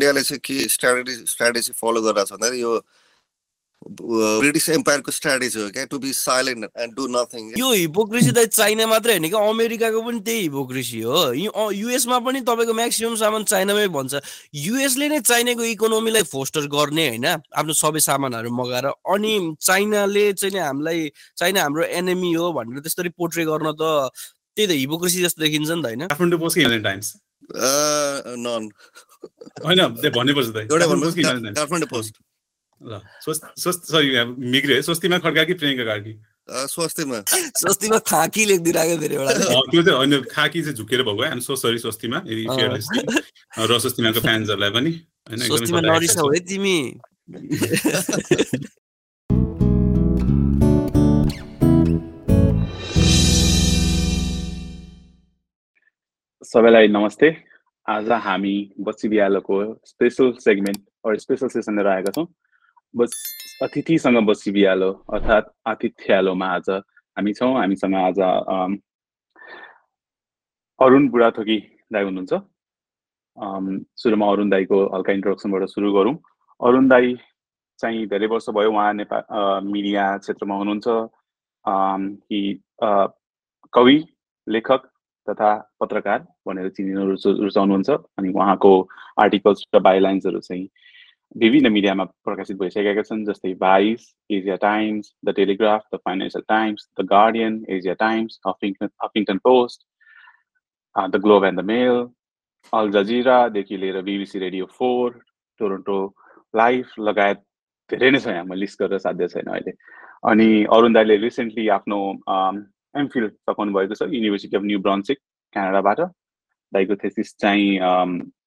इन्डियाले चाहिँ के स्ट्राटेजी स्ट्राटेजी फलो गरिरहेको छ भन्दाखेरि यो ब्रिटिस एम्पायरको स्ट्राटेजी हो क्या to be silent and do nothing यो हिपोक्रेसी त चाइना मात्रै होइन कि अमेरिकाको पनि त्यही हिपोक्रेसी हो। युएसमा पनि तपाईँको म्याक्सिमम् सामान चाइनामै भन्छ। युएसले नै चाइनाको इकोनोमीलाई फोस्टर गर्ने होइन आफ्नो सबै सामानहरू मगाएर। अनि चाइनाले चाहिँ हामीलाई चाइना हाम्रो एनिमी हो भनेर त्यसरी पोर्ट्रे गर्न त त्यही त हिपोक्रेसी जस्तो देखिन्छ नि त होइन। होइन भन्नुपर्छ त एउटा काठमाडौँ पोस्ट। ल सरी मिग्रे है स्वस्तिमा खड्का कि प्रियङ्का कार्की स्वस्तिमा। स्वस्तिमा खाकी लेखिदिरहेको फेरि एउटा। त्यो चाहिँ होइन खाकी चाहिँ झुकेर भएको है सो सरी स्वस्तिमा यदि र स्वस्तिमाको फ्यान्सहरूलाई पनि। स्वस्तिमा नरिसाउ है तिमी। सबैलाई नमस्ते। आज हामी बच्ची बिहालोको स्पेसल सेगमेन्ट स्पेसल सेसन आएका छौँ। बस अतिथिसँग बसी बिहालो अर्थात् आतिथ्यालोमा आज हामी छौँ। हामीसँग आज अरुण बुढाथोकी दाई हुनुहुन्छ। सुरुमा अरुण दाईको हल्का इन्ट्रोडक्सनबाट सुरु गरौँ। अरुण दाई चाहिँ धेरै वर्ष भयो उहाँ नेपाल मिडिया क्षेत्रमा हुनुहुन्छ। कि कवि लेखक तथा पत्रकार भनेर चिनिनु रुचाउनुहुन्छ अनि उहाँको आर्टिकल्स र बायोलाइन्सहरू चाहिँ विभिन्न मिडियामा प्रकाशित भइसकेका छन् जस्तै Vice Asia Times the Telegraph the Financial Times the Guardian Asia Times Huffington Huffington Post the Globe and the Mail Al जजिरादेखि लिएर BBC radio four Toronto Life लगायत धेरै नै छ यहाँ म लिस्ट गरेर साध्य छैन अहिले। अनि अरुण दाईले रिसेन्टली आफ्नो एमफिल सघाउनु भएको छ युनिभर्सिटी अफ न्यू ब्रन्सिक क्यानाडाबाट दाईको थेसिस चाहिँ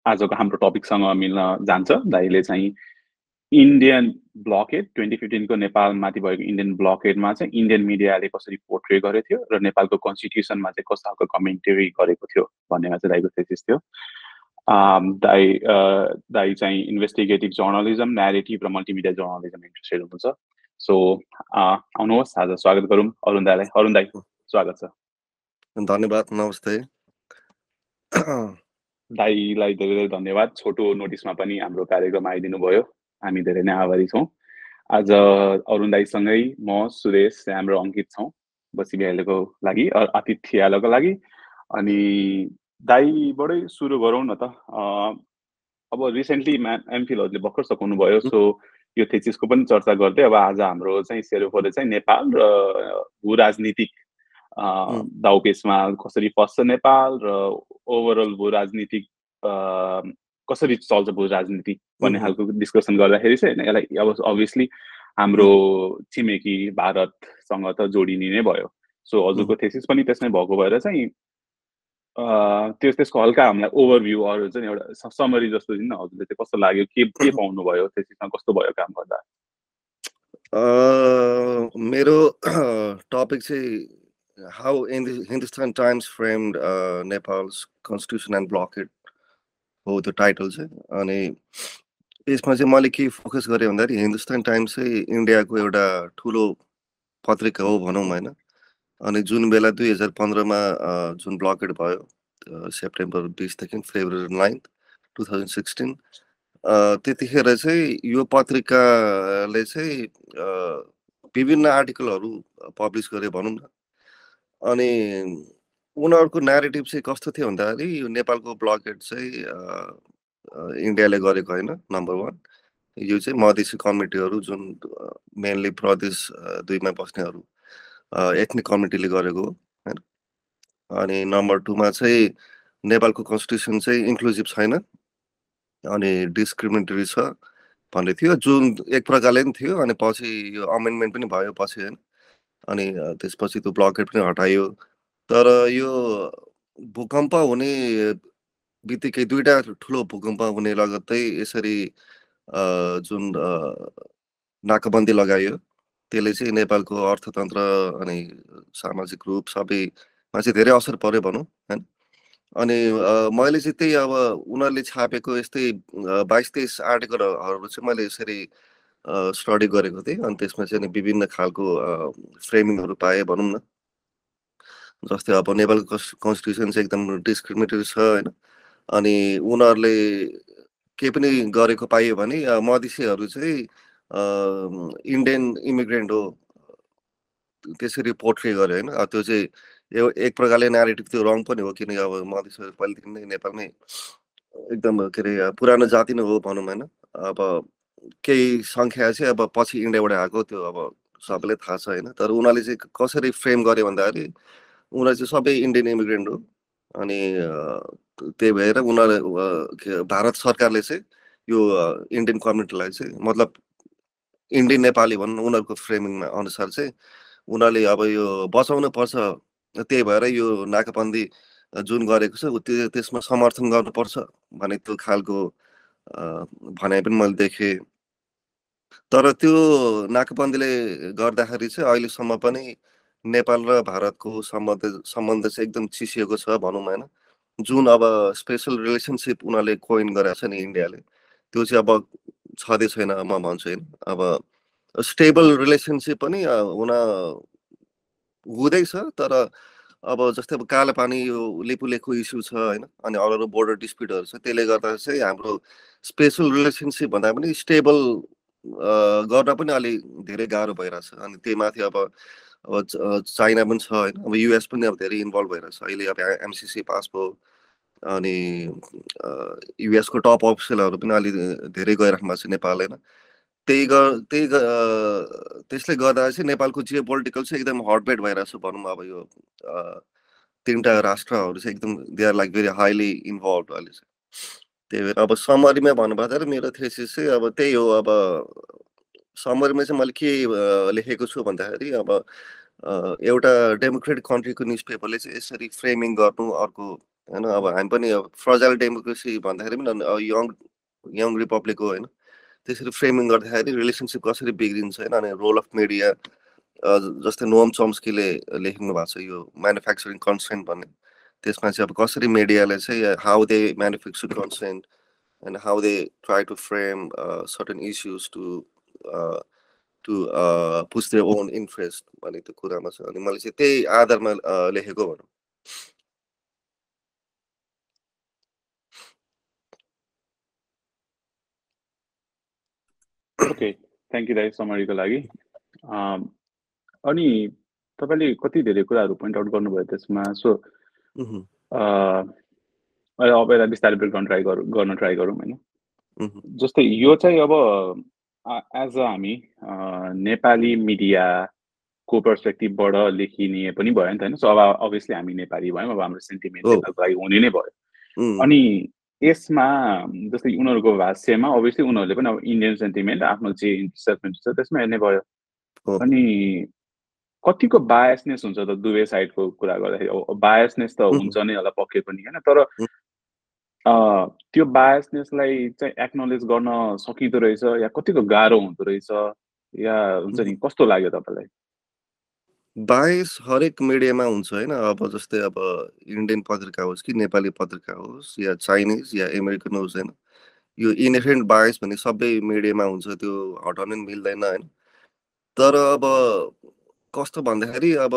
आजको हाम्रो टपिकसँग मिल्न जान्छ। दाइले चाहिँ इन्डियन ब्लकेड ट्वेन्टी फिफ्टिनको नेपालमाथि भएको इन्डियन ब्लकेडमा चाहिँ इन्डियन मिडियाले कसरी पोर्ट्रे गरेको थियो र नेपालको कन्स्टिट्युसनमा चाहिँ कस्तो खालको कमेन्ट्री गरेको थियो भन्नेमा चाहिँ दाइको थेसिस थियो। दाई दाई चाहिँ इन्भेस्टिगेटिभ जर्नलिजम नेरेटिभ र मल्टिमिडिया जर्नलिजम इन्ट्रेस्टेड हुनुहुन्छ। सो आउनुहोस् आज स्वागत गरौँ अरुण दाईलाई। अरुण दाई। स्वागत छ। धन्यवाद नमस्ते। दाईलाई धेरै धेरै धन्यवाद। छोटो नोटिसमा पनि हाम्रो कार्यक्रम आइदिनु भयो हामी धेरै नै आभारी छौँ। आज अरुण दाईसँगै म सुरेश हाम्रो अङ्कित छौँ बसी बिहालेको लागि आतिथ्यालको लागि। अनि दाईबाटै सुरु गरौँ न त। अब रिसेन्टली म्या एमफिलहरूले भर्खर सघाउनु भयो सो यो थेसिसको पनि चर्चा गर्दै अब आज हाम्रो चाहिँ सेरोफोले चाहिँ नेपाल र भू राजनीतिक दाउपेसमा कसरी फस्छ नेपाल र ओभरअल भू राजनीतिक कसरी चल्छ भू राजनीति भन्ने खालको डिस्कसन गर्दाखेरि चाहिँ होइन यसलाई अब अभियसली हाम्रो छिमेकी भारतसँग त जोडिने नै भयो। सो हजुरको थेसिस पनि त्यसमै भएको भएर चाहिँ त्यो त्यसको हल्का हामीलाई ओभरभ्यू अरू चाहिँ एउटा समरी जस्तो दिन हजुरले चाहिँ कस्तो लाग्यो के के पाउनु भयो थेसिसमा कस्तो भयो काम गर्दा? मेरो टपिक चाहिँ how in the Hindustan Times framed uh, Nepal's constitution and blockade हो त्यो टाइटल चाहिँ अनि यसमा चाहिँ मैले के फोकस गरेँ भन्दाखेरि हिन्दुस्तान टाइम्स चाहिँ इन्डियाको एउटा ठुलो पत्रिका हो भनौँ होइन अनि जुन बेला दुई हजार पन्ध्रमा जुन ब्लकेड भयो सेप्टेम्बर बिसदेखि February ninth two thousand sixteen त्यतिखेर चाहिँ यो पत्रिकाले चाहिँ विभिन्न आर्टिकलहरू पब्लिस गरे भनौँ न अनि उनीहरूको नेरेटिभ चाहिँ कस्तो थियो भन्दाखेरि यो नेपालको ब्लकेट चाहिँ इन्डियाले गरेको होइन नम्बर वान यो चाहिँ मधेसी कमिटीहरू जुन मेनली प्रदेश दुईमा बस्नेहरू एथनिक कमिटीले गरेको होइन? अनि नम्बर टूमा चाहिँ नेपालको कन्स्टिट्युसन चाहिँ इन्क्लुजिभ छैन अनि डिस्क्रिमिनेटरी छ भन्ने थियो। जुन एक प्रकारले पनि थियो अनि पछि यो अमेन्डमेन्ट पनि भयो पछि होइन? अनि त्यसपछि त्यो ब्लकेट पनि हटाइयो तर यो भूकम्प हुने बित्तिकै दुइटा ठुलो भूकम्प हुने लगत्तै यसरी जुन नाकाबन्दी लगाइयो त्यसले चाहिँ नेपालको अर्थतन्त्र अनि सामाजिक रूप सबैमा चाहिँ धेरै असर पर्यो भनौँ होइन अनि मैले चाहिँ त्यही अब उनीहरूले छापेको यस्तै बाइस तेइस आर्टिकलहरू चाहिँ मैले यसरी स्टडी गरेको थिएँ अनि त्यसमा चाहिँ विभिन्न खालको फ्रेमिङहरू पाएँ भनौँ न। जस्तै अब नेपालको कन्स्टिट्युसन चाहिँ एकदम डिस्क्रिमिनेटरी छ होइन। अनि उनीहरूले केही पनि गरेको पाइयो भने मधेसीहरू चाहिँ इन्डियन इमिग्रेन्ट हो। त्यसरी पोर्ट्रे गर्यो होइन। त्यो चाहिँ एक प्रकारले नेरेटिभ त्यो रङ पनि हो किनकि अब मधेसहरू पहिलेदेखि नै नेपालमै एकदम के अरे पुरानो जाति नै हो भनौँ होइन। अब केही सङ्ख्या चाहिँ अब पछि इन्डियाबाट आएको त्यो अब सबैलाई थाहा छ होइन? तर उनीहरूले चाहिँ कसरी फ्रेम गर्यो भन्दाखेरि उनीहरू चाहिँ सबै इन्डियन इमिग्रेन्ट हो। अनि त्यही भएर उनीहरू भारत सरकारले चाहिँ यो इन्डियन कम्युनिटीलाई चाहिँ मतलब इन्डियन नेपाली भनौँ उनीहरूको फ्रेमिङमा अनुसार चाहिँ उनीहरूले अब यो बचाउनु पर्छ। त्यही भएर यो नाकाबन्दी जुन गरेको छ त्यो त्यसमा समर्थन गर्नुपर्छ भन्ने त्यो खालको भनाइ पनि मैले देखेँ। तर त्यो नाकाबन्दीले गर्दाखेरि चाहिँ अहिलेसम्म पनि नेपाल र भारतको सम्बन्ध सम्बन्ध चाहिँ एकदम चिसिएको छ भनौँ होइन। जुन अब स्पेसल रिलेसनसिप उनीहरूले कोइन गरेको छ नि इन्डियाले त्यो चाहिँ अब छँदै छैन म भन्छु होइन। अब स्टेबल रिलेसनसिप पनि हुन हुँदैछ तर अब जस्तै अब कालो पानी यो लेपुलेखको इस्यु छ होइन अनि अरू अरू बोर्डर डिस्प्युटहरू छ त्यसले गर्दा चाहिँ हाम्रो स्पेसल रिलेसनसिप भन्दा पनि स्टेबल गर्न पनि अलि धेरै गाह्रो भइरहेछ। अनि त्यही माथि अब अब चाइना पनि छ होइन। अब युएस पनि अब धेरै इन्भल्भ भइरहेछ। अहिले अब एमसिसी पास भयो। अनि युएसको टप अफिसियलहरू पनि अलि धेरै गइराख्नु भएको छ नेपाल होइन। त्यही ग त्यही त्यसले गर्दा चाहिँ नेपालको जियो पोलिटिकल चाहिँ एकदम हटबेट भइरहेछ भनौँ अब यो तिनवटा राष्ट्रहरू चाहिँ एकदम they are like very highly involve अहिले चाहिँ। त्यही भएर अब समरीमा भन्नुपर्दा मेरो थेसिस चाहिँ अब त्यही हो अब समरीमा चाहिँ मैले के लेखेको छु भन्दाखेरि अब एउटा डेमोक्रेटिक कन्ट्रीको न्युज पेपरले चाहिँ यसरी फ्रेमिङ गर्नु अर्को होइन अब हामी पनि अब फ्रजाइल डेमोक्रेसी भन्दाखेरि पनि यङ यङ रिपब्लिक हो होइन। त्यसरी फ्रेमिङ गर्दाखेरि रिलेसनसिप कसरी बिग्रिन्छ होइन अनि रोल अफ मिडिया जस्तै नोम चम्स्कीले लेख्नु भएको छ यो म्यानुफ्याक्चरिङ कन्सेन्ट भन्ने। त्यसमा चाहिँ अब कसरी मिडियाले चाहिँ how they manufacture consent and how they try to frame certain issues to to push their own interest भन्ने त्यो कुरामा छ अनि मैले चाहिँ त्यही आधारमा लेखेको भनौँ ओके थ्याङ्क यू दाइ समरीको लागि अनि तपाईँले कति धेरै कुराहरू पोइन्ट आउट गर्नुभयो त्यसमा? सो अहिले अब यसलाई बिस्तारै गर्न ट्राई गरौँ गर्न ट्राई गरौँ होइन। उहुँ, जस्तै यो चाहिँ अब एज अ हामी नेपाली मिडियाको पर्सपेक्टिभबाट लेखिने पनि भयो नि त होइन। सो अब अभियसली हामी नेपाली भयौँ अब हाम्रो सेन्टिमेन्ट लागि हुने नै भयो। उम्, अनि यसमा जस्तै उनीहरूको भाष्यमा अभियसली उनीहरूले पनि अब इन्डियन सेन्टिमेन्ट आफ्नो जे सेल्फमेन्ट छ त्यसमा हेर्ने भयो। हो। अनि कतिको बायसनेस हुन्छ त दुवै साइडको कुरा गर्दाखेरि? बायसनेस त. हुन्छ नै होला पक्कै पनि होइन? तर त्यो बायसनेसलाई चाहिँ एक्नोलेज गर्न सकिँदो रहेछ या कतिको गाह्रो हुँदो रहेछ? या हुन्छ नि कस्तो लाग्यो तपाईँलाई? बायस हरेक मिडियामा हुन्छ होइन? अब जस्तै अब इन्डियन पत्रिका होस् कि नेपाली पत्रिका होस् या चाइनिज या अमेरिकन होस् होइन? यो इनहेरेन्ट बायस भन्ने सबै मिडियामा हुन्छ त्यो हटाउनु मिल्दैन होइन? तर अब कस्तो भन्दाखेरि अब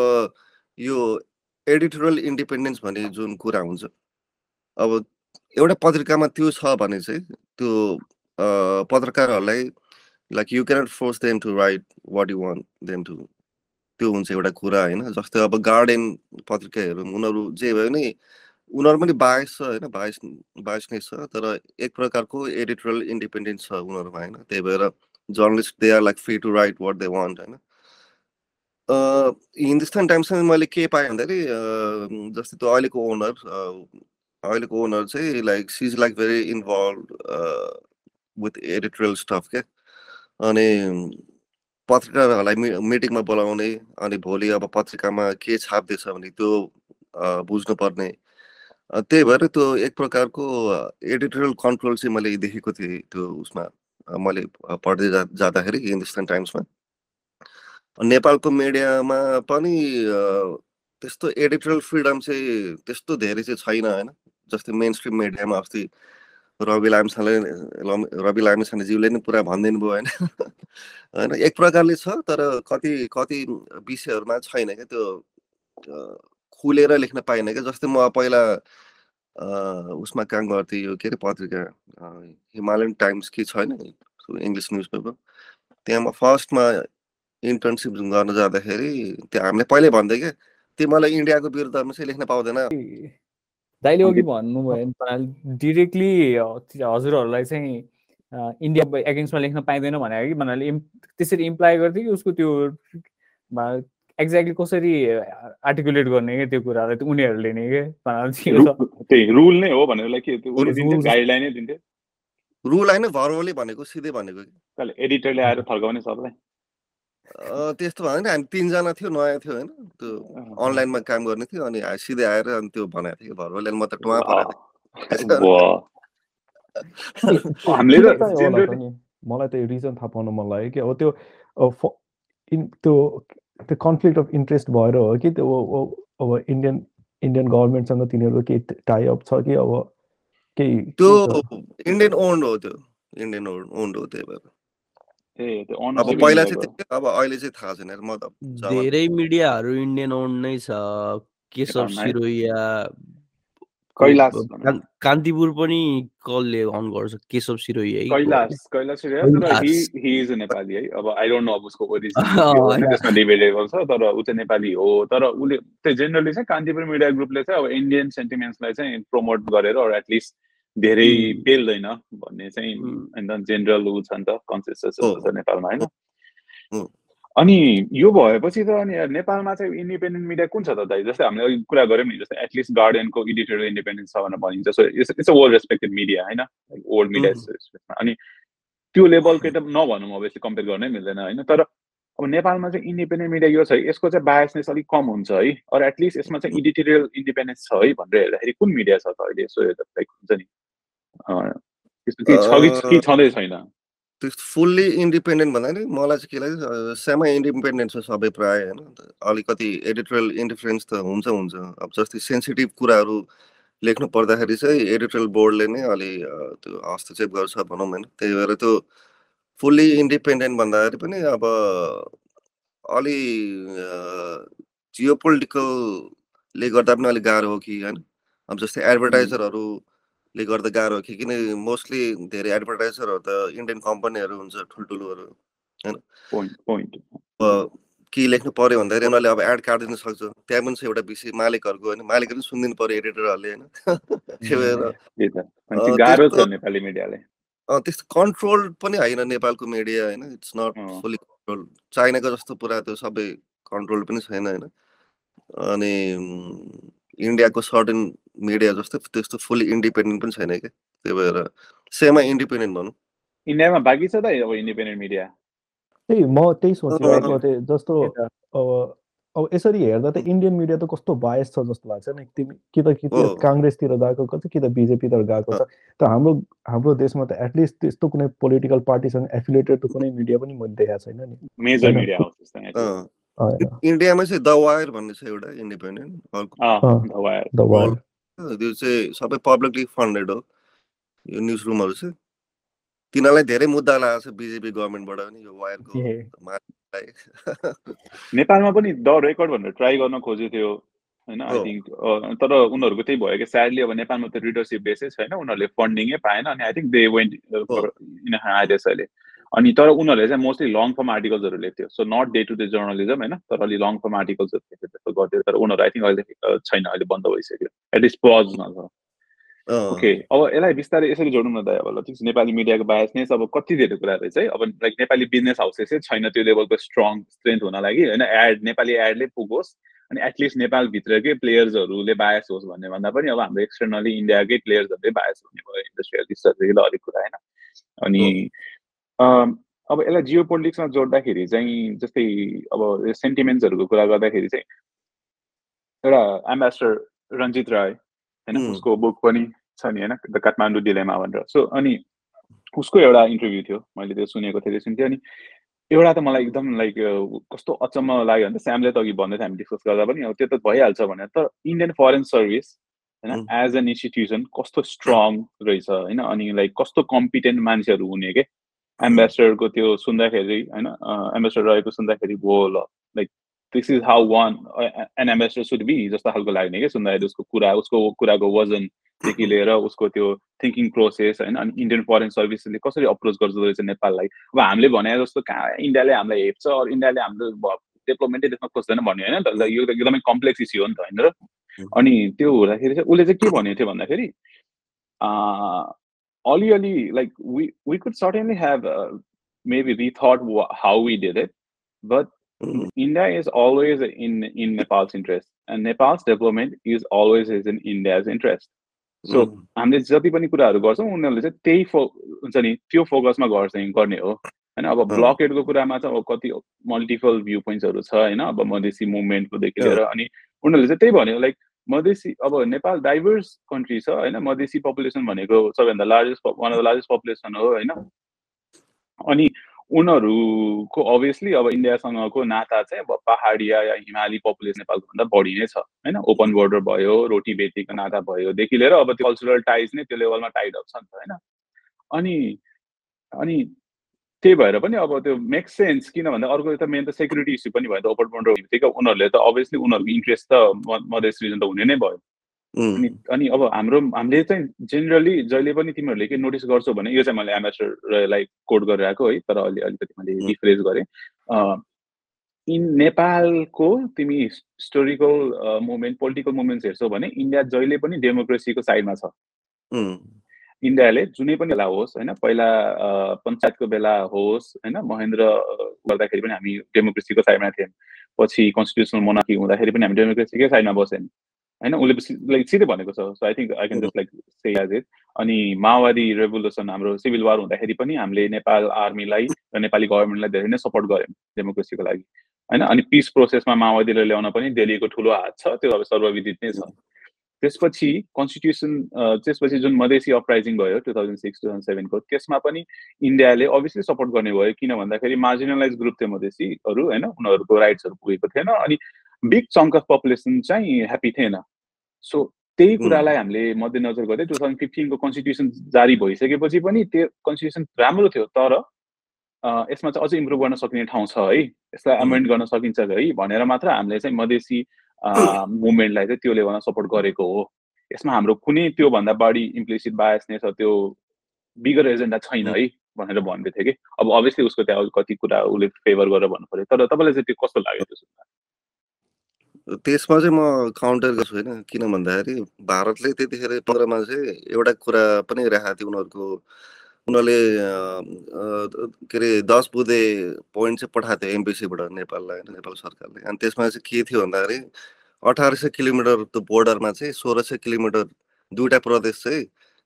यो एडिटोरियल इन्डिपेन्डेन्स भन्ने जुन कुरा हुन्छ अब एउटा पत्रिकामा त्यो छ भने चाहिँ त्यो पत्रकारहरूलाई like you cannot force them to write what you want them to त्यो हुन्छ एउटा कुरा होइन। जस्तै अब गार्डन पत्रिका हेरौँ उनीहरू जे भयो नि उनीहरू पनि बायस छ होइन बायस बायस नै छ तर एक प्रकारको एडिटोरियल इन्डिपेन्डेन्स छ उनीहरूमा होइन। त्यही भएर journalist they are like free to write what they want होइन। हिन्दुस्तान टाइम्समा मैले के पाएँ भन्दाखेरि जस्तै त्यो अहिलेको ओनर अहिलेको ओनर चाहिँ like she is like very involve with editorial stuff क्या। अनि पत्रकारहरूलाई मि मिटिङमा बोलाउने अनि भोलि अब पत्रिकामा के छाप्दैछ भने त्यो बुझ्नुपर्ने। त्यही भएर त्यो एक प्रकारको एडिटोरियल कन्ट्रोल चाहिँ मैले देखेको थिएँ त्यो उसमा। मैले पढ्दै जा जाँदाखेरि हिन्दुस्तान टाइम्समा। नेपालको मिडियामा पनि त्यस्तो एडिटोरियल फ्रिडम चाहिँ त्यस्तो धेरै चाहिँ छैन होइन? जस्तै मेन स्ट्रिम मिडियामा अस्ति रवि लामिछाने लम- रवि लामिछानेज्यूले नि पुरा भनिदिनु भयो होइन? होइन एक प्रकारले छ तर कति कति विषयहरूमा छैन क्या त्यो खुलेर लेख्न पाइनँ क्या। जस्तै म पहिला उसमा काम गर्थेँ यो के अरे पत्रिका हिमालयन टाइम्स के छैन? इङ्ग्लिस न्युज पेपर त्यहाँ म फर्स्टमा इन्टर्नसिप गर्न जाँदाखेरि त्यो हामीले पहिल्यै भन्थ्यो क्या तिमीलाई इन्डियाको विरुद्धमा चाहिँ लेख्न पाउँदैन। दाइले अघि भन्नुभयो नि डिरेक्टली हजुरहरूलाई चाहिँ इन्डिया एगेन्स्टमा लेख्न पाइँदैन भनेर कि भन्नाले इम् त्यसरी इम्प्लाइ गर्थ्यो कि उसको त्यो एक्ज्याक्टली कसरी आर्टिकुलेट गर्ने क्या त्यो कुरालाई त्यो उनीहरूले नै के रुल नै हो भनेर के गाइडलाइनै दिन्थ्यो रुल होइन भर्बली भनेको सिधै भनेको एडिटरले आएर थर्काउने सबलाई। त्यस्तो भयो नि हामी तिनजना थियो नयाँ थियो होइन? त्यो अनलाइनमा काम गर्ने थियो अनि सिधै आएर अनि त्यो भनेको थियो भर्बली अनि म त टुवा परेको थिएँ। मलाई त यो रिजन थाहा पाउन मन लाग्यो कि अब त्यो त्यो त्यो कन्फ्लिक्ट अफ इन्ट्रेस्ट भएर हो कि त्यो अब- इन्डियन इन्डियन गभर्मेन्टसँग तिनीहरूको केही टाइअप छ कि अब केही त्यो? इन्डियन ओन्ड हो त्यो इन्डियन ओन्ड हो त्यही भएर। ए त्यो अब पहिला। चाहिँ थियो, अब अहिले चाहिँ थाहा छैन म त धेरै मिडियाहरू इन्डियन ओन्ड नै छ केशव? सिरोया कैलाश कान्तिपुर पनि कसले अन गर्छ Keshav Sirohiya? Kailash Kailash Kailash. He he is Nepali है अब आई डोन्ट नो अब उसको ओरिजिन। त्यसमा डिबेटेबल छ तर ऊ चाहिँ नेपाली हो तर उसले त्यो जेनरली चाहिँ कान्तिपुर मिडिया ग्रुपले चाहिँ अब इन्डियन सेन्टिमेन्ट्सलाई चाहिँ प्रमोट गरेर एटलिस्ट धेरै. पेल्दैन भन्ने चाहिँ. होइन जेनरल ऊ छ नि त कन्सेन्सस हो। छ नेपालमा होइन। अनि यो भएपछि त अनि नेपालमा चाहिँ इन्डिपेन्डेन्ट मिडिया कुन छ त दाइ? जस्तै हामीले अघि कुरा गऱ्यौँ नि जस्तै एटलिस्ट गार्डियनको एडिटोरियल इन्डिपेन्डेन्स छ भनेर भनिन्छ। So it's a well respected media होइन? ओल्ड मिडिया अनि त्यो लेभलकै त नभनौँ अभियसली कम्पेयर गर्नै मिल्दैन होइन? तर अब नेपालमा चाहिँ इन्डिपेन्डेन्ट मिडिया यो छ यसको चाहिँ बायसनेस अलिक कम हुन्छ है? अरू एटलिस्ट यसमा चाहिँ एडिटोरियल इन्डिपेन्डेन्स छ है भनेर हेर्दाखेरि कुन मिडिया छ त अहिले? यसो लाइक हुन्छ नि। त्यस्तो केही छ कि छँदै छैन? त्यस्तो फुल्ली इन्डिपेन्डेन्ट भन्दा नि मलाई चाहिँ के लाग्छ सेमा इन्डिपेन्डेन्ट छ सबै प्राय होइन? अलिकति एडिटोरियल इन्डिफरेन्स त हुन्छ हुन्छ। अब जस्तै सेन्सिटिभ कुराहरू लेख्नु पर्दाखेरि चाहिँ एडिटोरियल बोर्डले नै अलि त्यो हस्तक्षेप गर्छ भनौँ होइन? त्यही भएर त्यो फुल्ली इन्डिपेन्डेन्ट भन्दाखेरि पनि अब अलि जियो पोलिटिकलले गर्दा पनि अलिक गाह्रो हो कि होइन? अब जस्तै एडभर्टाइजरहरूले गर्दा गाह्रो हो कि किन मोस्टली धेरै एडभर्टाइजरहरू त इन्डियन कम्पनीहरू हुन्छ ठुल्ठुलोहरू अब के लेख्नु पर्यो भन्दाखेरि उनीहरूले अब एड काटिदिन सक्छ। त्यहाँ पनि छ एउटा विषय मालिकहरूको होइन? मालिकहरू पनि सुनिदिनु पर्यो एडिटरहरूले होइन? त्यस्तो- कन्ट्रोल पनि होइन नेपालको मिडिया होइन? It's not. फुल्ली कन्ट्रोल चाइनाको जस्तो पुरा त्यो सबै कन्ट्रोल पनि छैन होइन? अनि इन्डियाको सर्टेन मिडिया जस्तो त्यस्तो फुल्ली इन्डिपेन्डेन्ट पनि छैन क्या? त्यही भएर सेमा इन्डिपेन्डेन्ट भनौँ। इन्डियामा बाँकी छ त अब इन्डिपेन्डेन्ट मिडिया त्यही म त्यही। थिएँ जस्तो। अब अब यसरी हेर्दा त इन्डियन मिडिया त कस्तो बायस छ जस्तो लाग्छ नि। तिमी कि त कि त। काङ्ग्रेसतिर गएको छ कि त बिजेपीतिर गएको छ। त हाम्रो हाम्रो देशमा त एटलिस्ट त्यस्तो कुनै पोलिटिकल पार्टीसँग एफिलेटेड त कुनै मिडिया पनि मैले देखाएको छैन नि। मेजर। मिडिया इन्डियामा चाहिँ द वायर भन्ने छ एउटा इन्डिपेन्डेन्ट त्यो चाहिँ सबै पब्लिकली फन्डेड हो यो न्युज रुमहरू चाहिँ तिनीहरूलाई धेरै मुद्दा लागेको छ बिजेपी गभर्मेन्टबाट पनि यो वायरको। नेपालमा पनि द रेकर्ड भनेर ट्राई गर्न खोजेको थियो होइन आई। थिङ्क तर उनीहरूको त्यही भयो कि स्याडली अब नेपालमा त रिडरसिप बेसै छैन उनीहरूले फन्डिङै पाएन अनि I think they went. In ideas अहिले अनि तर उनीहरूले चाहिँ मोस्टली लङ फर्म आर्टिकल्सहरू लेख्थ्यो. So not day to day journalism होइन? तर अलि लङ फर्म आर्टिकल्सहरू लेख्थ्यो त्यस्तो गर्थ्यो। तर उनीहरू आई थिङ्क अहिले छैन अहिले बन्द भइसक्यो। एटलिस्ट छ अँ, ओके अब यसलाई बिस्तारै यसरी जोडौँ न त अब ल ठिक छ नेपाली मिडियाको बायसनेस अब कति धेरै कुराहरू चाहिँ अब लाइक नेपाली बिजनेस हाउसेसै छैन त्यो लेभलको स्ट्रङ स्ट्रेन्थ हुन लागि होइन? एड नेपाली एडले पुगोस् अनि एटलिस्ट नेपालभित्रकै प्लेयर्सहरूले बायस होस् भन्ने भन्दा पनि अब हाम्रो एक्सटर्नली इन्डियाकै प्लेयर्सहरूले बायस हुने भयो इन्डस्ट्रियलिस्टहरू अलिक कुरा होइन? अनि अब यसलाई जियो पोलिटिक्समा जोड्दाखेरि चाहिँ जस्तै अब सेन्टिमेन्ट्सहरूको कुरा गर्दाखेरि चाहिँ एउटा एम्बेसडर रञ्जित राय होइन. उसको बुक पनि छ नि होइन द काठमाडौँ डिलेमा भनेर सो अनि उसको एउटा इन्टरभ्यू थियो मैले त्यो सुनेको थिएँ त्यो सुन्थेँ अनि एउटा त मलाई एकदम लाइक कस्तो अचम्म लाग्यो भने त स्यामले त अघि भन्दै थियो हामी डिस्कस गर्दा पनि अब त्यो त भइहाल्छ भनेर तर इन्डियन फरेन सर्भिस होइन. एज एन इन्स्टिट्युसन कस्तो स्ट्रङ रहेछ होइन अनि लाइक कस्तो कम्पिटेन्ट मान्छेहरू हुने के एम्बेसडरको त्यो सुन्दाखेरि होइन एम्बेसडर रहेको सुन्दाखेरि हो ल like this is how one an ambassador should be जस्तो खालको लाग्ने क्या सुन्दाखेरि उसको कुरा उसको कुराको वजन देखि लिएर उसको त्यो थिङ्किङ प्रोसेस होइन अनि इन्डियन फरेन सर्भिसले कसरी अप्रोच गर्दो रहेछ नेपाललाई। अब हामीले भने जस्तो कहाँ इन्डियाले हामीलाई हेप्छ अरू इन्डियाले हाम्रो डेभलपमेन्टै देख्न खोज्दैन भन्यो होइन त यो त एकदमै कम्प्लेक्स इस्यु हो नि त होइन। र अनि त्यो हुँदाखेरि चाहिँ उसले चाहिँ के भनेको थियो भन्दाखेरि अलिअलि like we we could certainly have maybe rethought wh- how we did it, but Mhm. India is always in in Nepal's interest, and Nepal's development is always is in India's interest. So Mhm. हामीले जति पनि कुराहरू गर्छौँ उनीहरूले चाहिँ त्यही फो हुन्छ नि त्यो फोकसमा गर्छ गर्ने हो होइन अब। ब्लकेटको कुरामा चाहिँ अब कति मल्टिपल भ्यू पोइन्ट्सहरू छ होइन अब मधेसी मुभमेन्टकोदेखि लिएर अनि उनीहरूले चाहिँ त्यही भन्यो लाइक मधेसी अब नेपाल डाइभर्स कन्ट्री छ होइन? मधेसी पपुलेसन भनेको सबैभन्दा largest one of the largest population हो होइन? अनि उनीहरूको अभियसली अब इन्डियासँगको नाता चाहिँ अब पहाडिया या हिमाली पपुलेसन नेपालको भन्दा बढी नै छ होइन? ओपन बोर्डर भयो रोटी बेटीको नाता भयोदेखि लिएर अब त्यो कल्चरल टाइज नै त्यो लेभलमा टाइड अप छ नि त होइन? अनि अनि त्यही भएर पनि अब त्यो मेक सेन्स किन भन्दा अर्को त मेन त सेक्युरिटी इस्यु पनि भयो त ओपन बोर्डर बित्तिकै उनीहरूले त अभियसली उनीहरूको इन्ट्रेस्ट त मधेस रिजन त हुने नै भयो अनि. अनि अब हाम्रो हामीले चाहिँ जेनरली जहिले पनि तिमीहरूले के नोटिस गर्छौ भने यो चाहिँ मैले एम्बेसडरलाई कोड गरिरहेको है तर अलि अलिकति मैले. रिफ्रेस गरेँ इन नेपालको तिमी हिस्टोरिकल मुभमेन्ट पोलिटिकल मुभमेन्ट्स हेर्छौ भने इन्डिया जहिले पनि डेमोक्रेसीको साइडमा छ. इन्डियाले जुनै पनि बेला होस् होइन पहिला पञ्चायतको बेला होस् होइन महेन्द्र गर्दाखेरि पनि हामी डेमोक्रेसीको साइडमा थियौँ। पछि कन्स्टिट्युसनल मोनार्की हुँदाखेरि पनि हामी डेमोक्रेसीकै साइडमा बस्यौँ होइन उसले लाइक सिधै भनेको छ। So I think I can just like say as it अनि माओवादी रेभोल्युसन हाम्रो सिभिल वार हुँदाखेरि पनि हामीले नेपाल आर्मीलाई र नेपाली गभर्मेन्टलाई धेरै नै सपोर्ट गऱ्यौँ डेमोक्रेसीको लागि होइन अनि पिस प्रोसेसमा माओवादीलाई ल्याउन पनि दिल्लीको ठुलो हात छ त्यो अब सर्वविदित नै छ। त्यसपछि कन्स्टिट्युसन त्यसपछि जुन मधेसी अपराइजिङ भयो two thousand six two thousand सेभेनको त्यसमा पनि इन्डियाले अभियसली सपोर्ट गर्ने भयो किन भन्दाखेरि मार्जिनलाइज ग्रुप थियो मधेसीहरू होइन उनीहरूको राइट्सहरू पुगेको थिएन अनि बिग चङ्क अफ पपुलेसन चाहिँ ह्याप्पी थिएन सो त्यही. कुरालाई हामीले मध्यनजर गर्दै टु थाउजन्ड फिफ्टिनको कन्स्टिट्युसन जारी भइसकेपछि पनि त्यो कन्स्टिट्युसन राम्रो थियो तर यसमा चाहिँ अझै इम्प्रुभ गर्न सकिने ठाउँ छ है यसलाई. अमेन्ड गर्न सकिन्छ है भनेर मात्र हामीले चाहिँ मधेसी मुभमेन्टलाई चाहिँ त्यो लेभलमा सपोर्ट गरेको हो। यसमा हाम्रो कुनै त्योभन्दा बढी इम्प्लिसिट बायसनेस त्यो बिगर एजेन्डा छैन है भनेर भन्दै थियो कि। अब अभियसली उसको त्यहाँ कति कुरा उसले फेभर गरेर भन्नु पऱ्यो। तर तपाईँलाई चाहिँ त्यो कस्तो लाग्यो त्यो सुन्दा? त्यसमा चाहिँ म काउन्टर गर्छु होइन किन भन्दाखेरि भारतले त्यतिखेर पन्ध्रमा चाहिँ एउटा कुरा पनि राखेको थियो उनीहरूको उनीहरूले के अरे दस बुधे पोइन्ट चाहिँ पठाएको थियो एमबिसीबाट नेपाललाई होइन नेपाल सरकारले। अनि त्यसमा चाहिँ के थियो भन्दाखेरि अठार सय किलोमिटर त्यो बोर्डरमा चाहिँ सोह्र सय किलोमिटर दुईवटा प्रदेश चाहिँ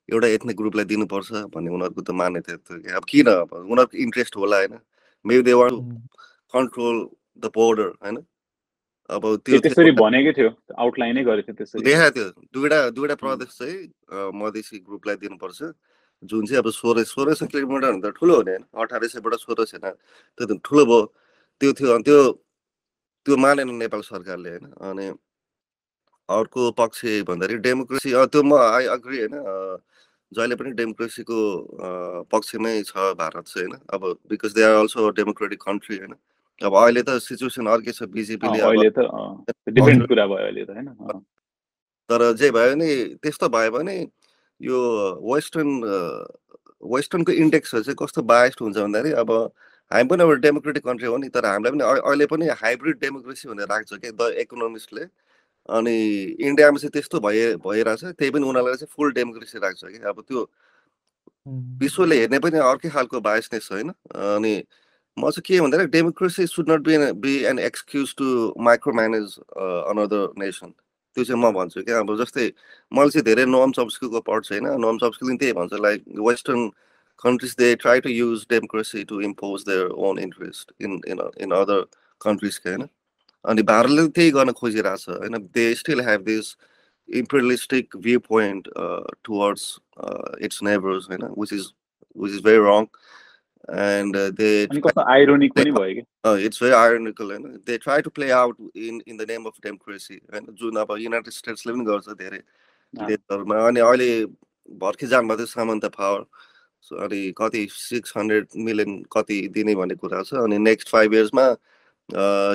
एउटा एथनिक ग्रुपलाई दिनुपर्छ भन्ने उनीहरूको त मान्यता थियो कि। अब किन? अब उनीहरूको इन्ट्रेस्ट होला होइन? Maybe they want control the border होइन? अब त्यो त्यो त्यसरी भनेकै थियो आउटलाइनै गरेको थियो त्यसरी। देखाएको थियो। दुईवटा दुईवटा प्रदेश चाहिँ मधेसी ग्रुपलाई दिनुपर्छ। जुन चाहिँ अब सोह्र सोह्र सय किलोमिटर भन्दा ठुलो हो नि होइन अठार सयबाट सोह्र सय त्यो त ठुलो भयो त्यो थियो अनि त्यो त्यो मानेन नेपाल सरकारले होइन अनि अर्को पक्ष भन्दाखेरि डेमोक्रेसी त्यो म आई अग्री होइन जहिले पनि डेमोक्रेसीको अ, पक्षमै छ भारत चाहिँ होइन अब because they are also democratic country होइन अब अहिले त सिचुएसन अर्कै छ बिजेपीले होइन। तर जे भयो नि त्यस्तो भयो भने यो वेस्टर्न वेस्टर्नको इन्डेक्सहरू चाहिँ कस्तो बायस्ड हुन्छ भन्दाखेरि अब हामी पनि अब डेमोक्रेटिक कन्ट्री हो नि तर हामीलाई पनि अहि- अहिले पनि हाइब्रिड डेमोक्रेसी भनेर राख्छ क्या द इकोनोमिस्टले। अनि इन्डियामा चाहिँ त्यस्तो भए भइरहेछ त्यही पनि उनीहरूलाई चाहिँ फुल डेमोक्रेसी राख्छ कि अब त्यो विश्वले हेर्ने पनि अर्कै खालको बायसनेस होइन। अनि म चाहिँ के भन्दाखेरि democracy should not be be an excuse to micro manage another nation. त्यो चाहिँ म भन्छु क्या अब जस्तै मैले चाहिँ धेरै नोम अब पढ्छु होइन। नोम अब त्यही भन्छ like western countries they try to use democracy to impose their own interest in in in other कन्ट्रिजकै होइन। अनि भारतले त्यही गर्न खोजिरहेको छ होइन। They still have this imperialistic view point towards its neighbours होइन which is which is very wrong and uh, they भयो कि? uh, it's very ironical होइन? They try to play out in in the name of democracy होइन? जुन अब United स्टेट्सले पनि गर्छ धेरै। देशहरूमा अनि अहिले भर्खर जानुभएको थियो सामन्त पावर अनि कति सिक्स हन्ड्रेड मिलियन कति दिने भन्ने कुरा छ। अनि नेक्स्ट फाइभ इयर्समा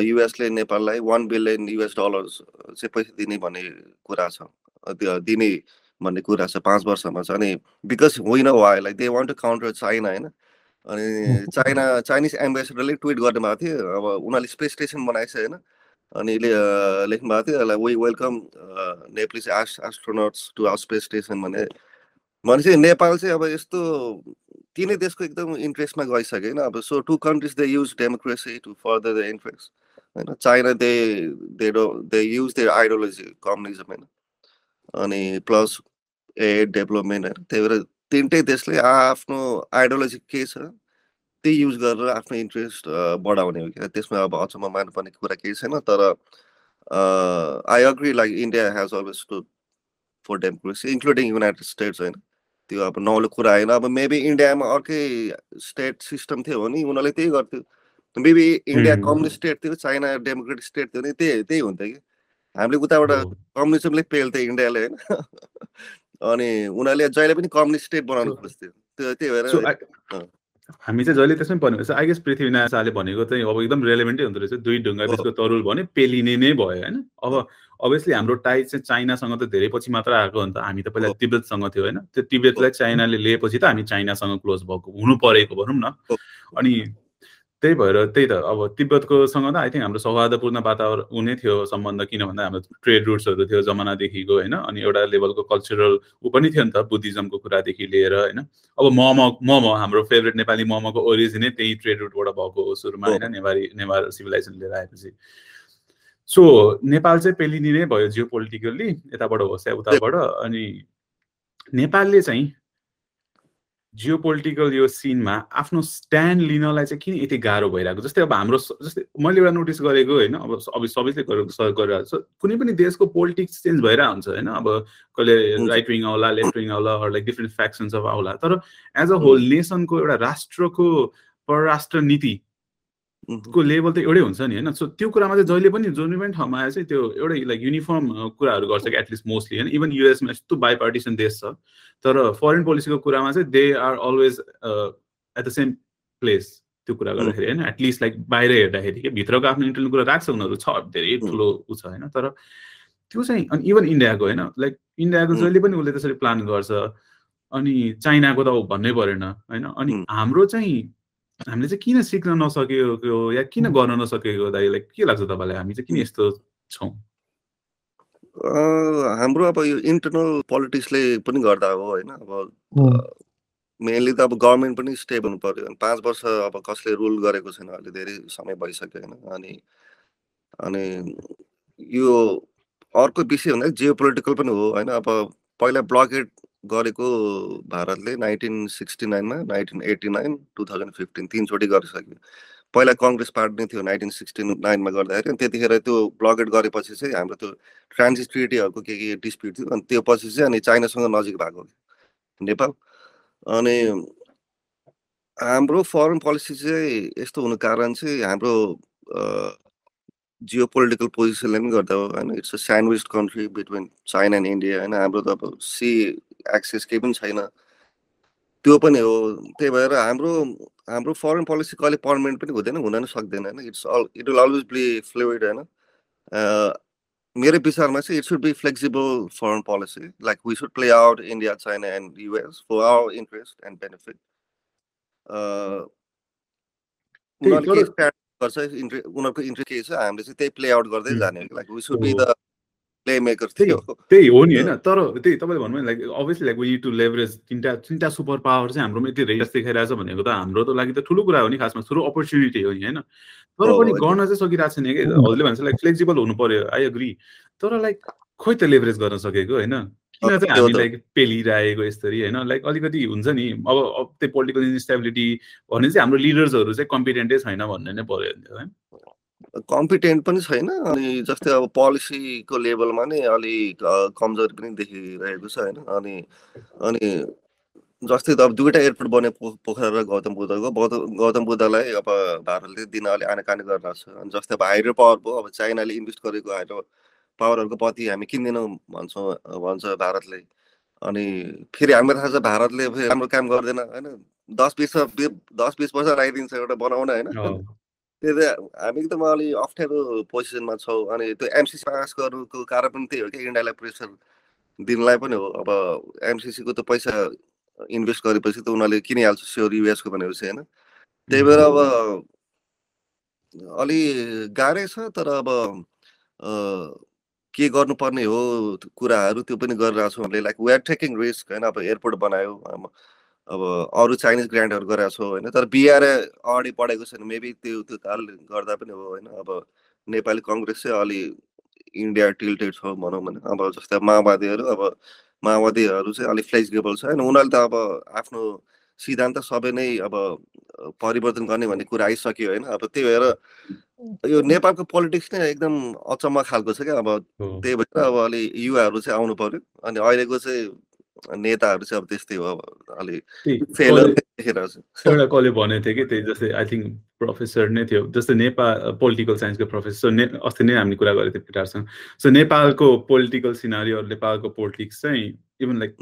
युएसले नेपाललाई वान बिलियन युएस डलर्स चाहिँ पैसा दिने भन्ने कुरा छ। दिने भन्ने कुरा छ पाँच वर्षमा छ। अनि बिकज होइन why like they want to counter China होइन? अनि चाइना चाइनिज एम्बेसेडरले ट्विट गर्नु भएको थियो। अब उनीहरूले स्पेस स्टेसन बनाएको छ होइन। अनि लेख्नु भएको थियो we welcome Nepalese as astronauts to our space station भने। भनेपछि नेपाल चाहिँ अब यस्तो तिनै देशको एकदम इन्ट्रेस्टमा गइसक्यो होइन। अब so two countries they use democracy to further the interest होइन। China they they they use their ideology communism होइन। अनि प्लस एड डेभलपमेन्ट होइन। त्यही भएर तिनटै देशले आफ्नो आइडियोलोजी के छ त्यही युज गरेर आफ्नो इन्ट्रेस्ट बढाउने हो क्या त्यसमा अब अचम्म मान्नुपर्ने कुरा केही छैन तर I agree like India has always to for democracy including United States होइन? त्यो अब नौलो कुरा होइन अब मेबी इन्डियामा अर्कै स्टेट सिस्टम थियो भने उनीहरूले त्यही गर्थ्यो। मेबी इन्डिया कम्युनिस्ट स्टेट थियो चाइना डेमोक्रेटिक स्टेट थियो भने त्यही त्यही हुन्थ्यो कि? हामीले उताबाट कम्युनिजमले पेल्थ्यो इन्डियाले होइन? अनि उनीहरूले जहिले पनि कम्युनिस्ट स्टेट बनाउनु खोज्थ्यो। त्यो त्यही भएर हामी चाहिँ जहिले त्यसमै पर्ने रहेछ आई गेस पृथ्वीनाथ शाहले भनेको चाहिँ अब एकदम रेलेभेन्टै हुँदो रहेछ। दुई ढुङ्गा बिचको तरुल भने पेलिने नै भयो होइन? अब अभियसली हाम्रो टाइड चाहिँ चाइनासँग त धेरै पछि मात्र आएको हो नि त। हामी त पहिला तिब्बतसँग थियो होइन? त्यो तिब्बतलाई चाइनाले लिएपछि त हामी चाइनासँग क्लोज भएको हुनु परेको भनौँ न। अनि त्यही भएर त्यही त अब तिब्बतकोसँग त आई थिङ्क हाम्रो सौहार्दपूर्ण वातावरण हुने थियो सम्बन्ध किन भन्दा हाम्रो ट्रेड रुट्सहरू थियो जमानादेखिको होइन? अनि एउटा लेभलको कल्चरल ऊ पनि थियो नि त बुद्धिज्मको कुरादेखि लिएर होइन? अब मम मम हाम्रो फेभरेट नेपाली ममको ओरिजिनै त्यही ट्रेड रुटबाट भएको हो सुरुमा होइन? नेवारी नेवार सिभिलाइजेसन लिएर आएपछि। सो नेपाल चाहिँ पेलिनी नै भयो जियो पोलिटिकल्ली यताबाट होस् या उताबाट। अनि नेपालले चाहिँ जियो पोलिटिकल यो सिनमा आफ्नो स्ट्यान्ड लिनलाई चाहिँ किन यति गाह्रो भइरहेको? जस्तै अब हाम्रो जस्तै मैले एउटा नोटिस गरेको होइन अब अब सबैले गरिरहेको छ कुनै पनि देशको पोलिटिक्स चेन्ज भइरहेको हुन्छ होइन? अब कहिले राइट विङ आउला लेफ्ट विङ आउला लाइक डिफ्रेन्ट फ्याक्सन्स अफ आउला। तर एज अ होल नेसनको एउटा राष्ट्रको परराष्ट्र नीति को लेभल त एउटै हुन्छ नि होइन सो त्यो कुरामा चाहिँ जहिले पनि जुनै पनि ठाउँमा आएर चाहिँ त्यो एउटै लाइक युनिफर्म कुराहरू गर्छ कि एटलिस्ट मोस्टली होइन इभन युएसमा यस्तो बाइपार्टिसन देश छ। तर फरेन पोलिसीको कुरामा चाहिँ they are always at the same place त्यो कुरा गर्दाखेरि होइन एटलिस्ट लाइक बाहिर हेर्दाखेरि कि? भित्रको आफ्नो इन्टरनल कुरा राख्छ उनीहरू। छ धेरै ठुलो ऊ छ होइन तर त्यो चाहिँ अनि इभन इन्डियाको होइन लाइक इन्डियाको जहिले पनि उसले त्यसरी प्लान गर्छ। अनि चाइनाको त भन्नै परेन होइन अनि हाम्रो चाहिँ हामीले चाहिँ किन सिक्न नसकेको या किन गर्न नसकेको दाइलाई के लाग्छ तपाईँलाई? हामी चाहिँ किन यस्तो छौँ? हाम्रो अब यो इन्टरनल पोलिटिक्सले पनि गर्दा हो होइन? अब मेनली त अब गभर्मेन्ट पनि स्टेबल हुनु पर्यो पाँच वर्ष अब कसले रुल गरेको छैन? अहिले धेरै समय भइसक्यो होइन? अनि अनि यो अर्को विषय भन्दा जियो पोलिटिकल पनि हो होइन? अब पहिला ब्लकेट गरेको भारतले नाइन्टिन सिक्सटी नाइनमा nineteen eighty nine two thousand fifteen तिनचोटि गरिसक्यो। पहिला कङ्ग्रेस पार्टी नै थियो नाइन्टिन सिक्सटी नाइनमा गर्दाखेरि अनि त्यतिखेर त्यो ब्लकेट गरेपछि चाहिँ हाम्रो त्यो ट्रान्जिट ट्रिटीहरूको के के डिस्प्युट थियो अनि त्यो पछि चाहिँ अनि चाइनासँग नजिक भएको नेपाल। अनि हाम्रो फरेन पोलिसी चाहिँ यस्तो हुनु कारण चाहिँ हाम्रो जियो पोलिटिकल पोजिसनले पनि गर्दा हो होइन it's a sandwich country between China and India होइन हाम्रो त अब सी एक्सेस केही पनि छैन त्यो पनि हो त्यही भएर हाम्रो हाम्रो फरेन पोलिसी कहिले पर्मानेन्ट पनि हुँदैन हुन नै सक्दैन होइन it's all it will always be fluid होइन मेरो विचारमा चाहिँ it should be flexible foreign policy like we should play out India China and US for our interest and benefit गर्छ उनीहरूको इन्ट्रेस्ट के छ हामीले चाहिँ त्यही प्ले आउट गर्दै जाने like we should be the play maker त्यही हो नि होइन तर त्यही तपाईँले भन्नुभयो like obviously like we to leverage तिनवटा तिनवटा सुपर पावर चाहिँ हाम्रोमा यति रेस देखाइरहेछ भनेको त हाम्रो त लागि त ठुलो कुरा हो नि खासमा ठुलो अपर्च्युनिटी हो नि होइन। तर पनि गर्न चाहिँ सकिरहेको छैन कि? हजुरले भन्छ लाइक फ्लेक्सिबल हुनु पर्यो आई अग्री तर लाइक खोइ त लेभरेज गर्न सकेको होइन? किन चाहिँ हामी लाइक पेलिरहेको यसरी होइन? लाइक अलिकति हुन्छ नि अब त्यो पोलिटिकल इन्स्टेबिलिटी भने चाहिँ हाम्रो लिडर्सहरू चाहिँ कम्पिटेन्टै छैन भन्ने नै पर्यो है? कम्पिटेन्ट पनि छैन अनि जस्तै अब पोलिसीको लेभलमा नै अलिक कमजोरी पनि देखिरहेको छ होइन? अनि अनि जस्तै त अब दुइटा एयरपोर्ट बने पोखरा र गौतम बुद्धको। गौतम बुद्धलाई अब भारतले दिन अलि आनाकानी गरिरहेको छ। अनि जस्तै अब हाइड्रो पावर भयो अब चाइनाले इन्भेस्ट गरेको हाइड्रो पावरहरूको पति हामी किन्दैनौँ भन्छौँ भन्छ भारतले। अनि फेरि हामीलाई थाहा छ भारतले राम्रो काम गर्दैन होइन? दस बिस दस बिस वर्ष लगाइदिन्छ एउटा बनाउन होइन? त्यो त हामी एकदम अलि अप्ठ्यारो पोजिसनमा छौँ। अनि त्यो एमसिसी पास गर्नुको कारण पनि त्यही हो कि इन्डियालाई प्रेसर दिनलाई पनि हो। अब एमसिसीको त पैसा इन्भेस्ट गरेपछि त उनीहरूले किनिहाल्छ स्योर युएसको भनेपछि होइन? त्यही भएर अब अलि गाह्रै छ तर अब के गर्नुपर्ने हो? कुराहरू त्यो पनि गरिरहेको छौँ हामीले। Like we are taking risk होइन? अब एयरपोर्ट बनायो अब अरू चाइनिज ग्रान्डहरू गरेको छौँ होइन? तर बिहार अगाडि बढेको छैन। मेबी त्यो त्यो कारणले गर्दा पनि हो होइन? अब नेपाली कङ्ग्रेस चाहिँ अलि इन्डिया टिल्टेड छ भनौँ भने। अब जस्तै माओवादीहरू अब माओवादीहरू चाहिँ अलिक फ्लेक्सिबल छ होइन? उनीहरूले त अब आफ्नो सिद्धान्त सबै नै अब परिवर्तन गर्ने भन्ने कुरा आइसक्यो होइन। अब त्यही भएर यो नेपालको पोलिटिक्स नै एकदम अचम्म खालको छ क्या। अब त्यही भएर अब अलि युवाहरू चाहिँ आउनु पर्यो। अनि अहिलेको चाहिँ नेताहरू चाहिँ अब त्यस्तै हो अब अलिक फेलर देखेर एउटा कसले भनेको थियो कि त्यही जस्तै आई थिङ्क प्रोफेसर नै थियो। जस्तै नेपाल पोलिटिकल साइन्सको प्रोफेसर ने अस्ति नै हामीले कुरा गरेको थियो केटाहरूसँग सो नेपालको पोलिटिकल सिनारी नेपालको पोलिटिक्स चाहिँ इभन लाइक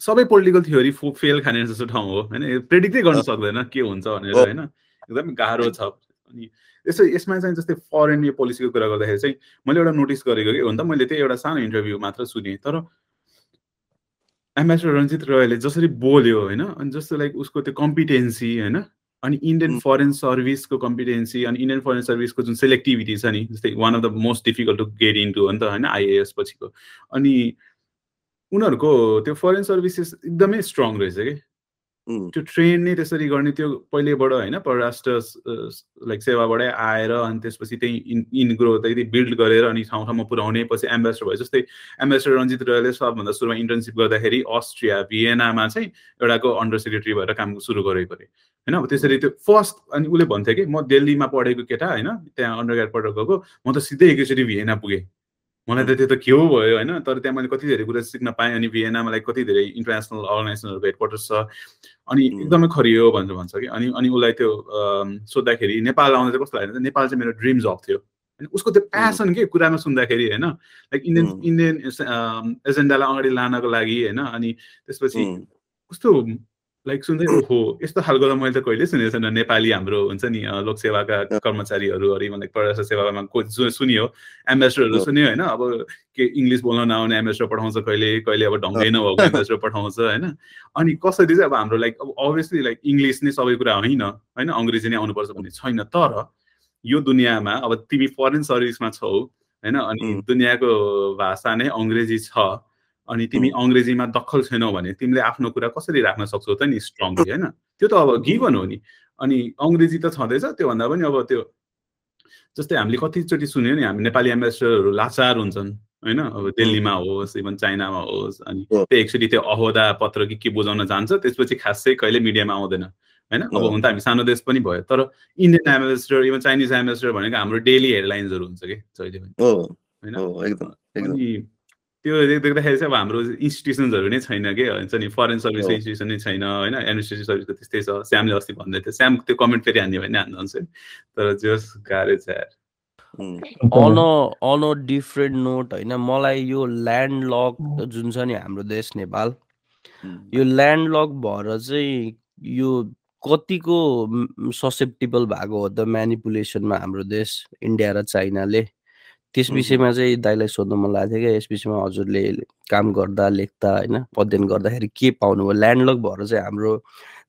सबै पोलिटिकल थ्योरी फेल खाने जस्तो ठाउँ हो होइन? प्रेडिक्टै गर्न सक्दैन के हुन्छ भनेर होइन? एकदम गाह्रो छ। अनि यसो यसमा चाहिँ जस्तै फरेन यो पोलिसीको कुरा गर्दाखेरि चाहिँ मैले एउटा नोटिस गरेको कि हो नि त? मैले त्यही एउटा सानो इन्टरभ्यू मात्र सुनेँ तर एम्बेसडर रञ्जित रोयले जसरी बोल्यो होइन? अनि जस्तो लाइक उसको त्यो कम्पिटेन्सी होइन? अनि इन्डियन फरेन सर्भिसको कम्पिटेन्सी अनि इन्डियन फरेन सर्भिसको जुन सेलेक्टिभिटी छ नि जस्तै one of the most difficult to get into हो नि त? होइन? आइएएस पछिको। अनि उनीहरूको त्यो फरेन सर्भिसेस एकदमै स्ट्रङ रहेछ कि? त्यो ट्रेन नै त्यसरी गर्ने त्यो पहिलेबाट होइन परराष्ट्र लाइक सेवाबाटै आएर अनि त्यसपछि त्यही इन इन ग्रोथ त्यही बिल्ड गरेर अनि ठाउँ ठाउँमा पुऱ्याउने पछि एम्बेसडर भयो। जस्तै एम्बेसडर रञ्जित रोयले सबभन्दा सुरुमा इन्टर्नसिप गर्दाखेरि अस्ट्रिया भिएनामा चाहिँ एउटाको अन्डर सेक्रेटरी भएर काम सुरु गरेको अरे होइन अब त्यसरी त्यो फर्स्ट अनि उसले भन्थ्यो कि म दिल्लीमा पढेको केटा होइन त्यहाँ अन्डर ग्राड पढेर गएको म त सिधै एकैचोटि भिएना पुगेँ। मलाई त त्यो त के हो भयो होइन? तर त्यहाँ मैले कति धेरै कुरा सिक्न पाएँ अनि भिएनामा लाइक कति धेरै इन्टरनेसनल अर्गनाइजेसनहरूको हेडक्वार्टर्स छ। अनि एकदमै खरियो भनेर भन्छ कि। अनि अनि उसलाई त्यो सोद्धाखेरि नेपाल आउँदा चाहिँ कस्तो लाग्यो नेपाल चाहिँ मेरो ड्रिम जब थियो। होइन उसको त्यो प्यासन के कुरामा सुन्दाखेरि होइन? लाइक इन्डियन इन्डियन एजेन्डालाई अगाडि लानको लागि होइन? अनि त्यसपछि कस्तो लाइक सुन्दै ओहो यस्तो खालको त मैले त कहिले सुनेको छैन। नेपाली हाम्रो हुन्छ नि लोकसेवाका कर्मचारीहरू अरे मतलब परराष्ट्र सेवामा को सुनियो एम्बेसडरहरू सुन्यो होइन? अब के इङ्ग्लिस बोल्न नआउने एम्बेसडर पठाउँछ कहिले कहिले अब ढङ्गै नभएको एम्बेसडर पठाउँछ होइन? अनि कसरी चाहिँ अब हाम्रो लाइक अब अभियसली लाइक इङ्ग्लिस नै सबै कुरा होइन होइन? अङ्ग्रेजी नै आउनुपर्छ भन्ने छैन। तर यो दुनियाँमा अब तिमी फरेन सर्भिसमा छौ होइन? अनि दुनियाँको भाषा नै अङ्ग्रेजी छ अनि तिमी अङ्ग्रेजीमा दखल छैनौ भने तिमीले आफ्नो कुरा कसरी राख्न सक्छौ त नि स्ट्रङली होइन? त्यो त अब गिभन हो नि। अनि अङ्ग्रेजी त छँदैछ त्योभन्दा पनि अब त्यो जस्तै हामीले कतिचोटि सुन्यो नि हामी नेपाली एम्बेसडरहरू लाचार हुन्छन् होइन? अब दिल्लीमा होस् इभन चाइनामा होस् अनि त्यो एक्चुली त्यो अहोदा पत्र कि के बुझाउन जान्छ त्यसपछि खासै कहिले मिडियामा आउँदैन होइन? अब हुन त हामी सानो देश पनि भयो तर Indian ambassador even Chinese ambassador भनेको हाम्रो डेली हेडलाइन्सहरू हुन्छ कि जहिले पनि होइन? त्यो देख्दाखेरि चाहिँ अब हाम्रो इन्स्टिट्युसन्सहरू नै छैन कि हुन्छ नि फरेन सर्भिसको इन्स्टिट्युसन नै छैन होइन? एडमिनिस्ट्रेटिभ सर्भिसको त्यस्तै छ। स्यामले अस्ति भन्दै थियो। स्याम त्यो कमेन्ट फेरि हान्यो भने हान्नुहुन्छ तर जस गाह्रो छ। On on a different note होइन? मलाई यो ल्यान्ड लक जुन छ नि हाम्रो देश नेपाल यो ल्यान्ड लक भएर चाहिँ यो कतिको ससेप्टेबल भएको हो? त म्यानिपुलेसनमा हाम्रो देश इन्डिया र चाइनाले? त्यस विषयमा चाहिँ दाइलाई सोध्नु मन लागेको थियो क्या। यस विषयमा हजुरले काम गर्दा लेख्दा होइन अध्ययन गर्दाखेरि के पाउनु भयो ल्यान्डलक भएर चाहिँ हाम्रो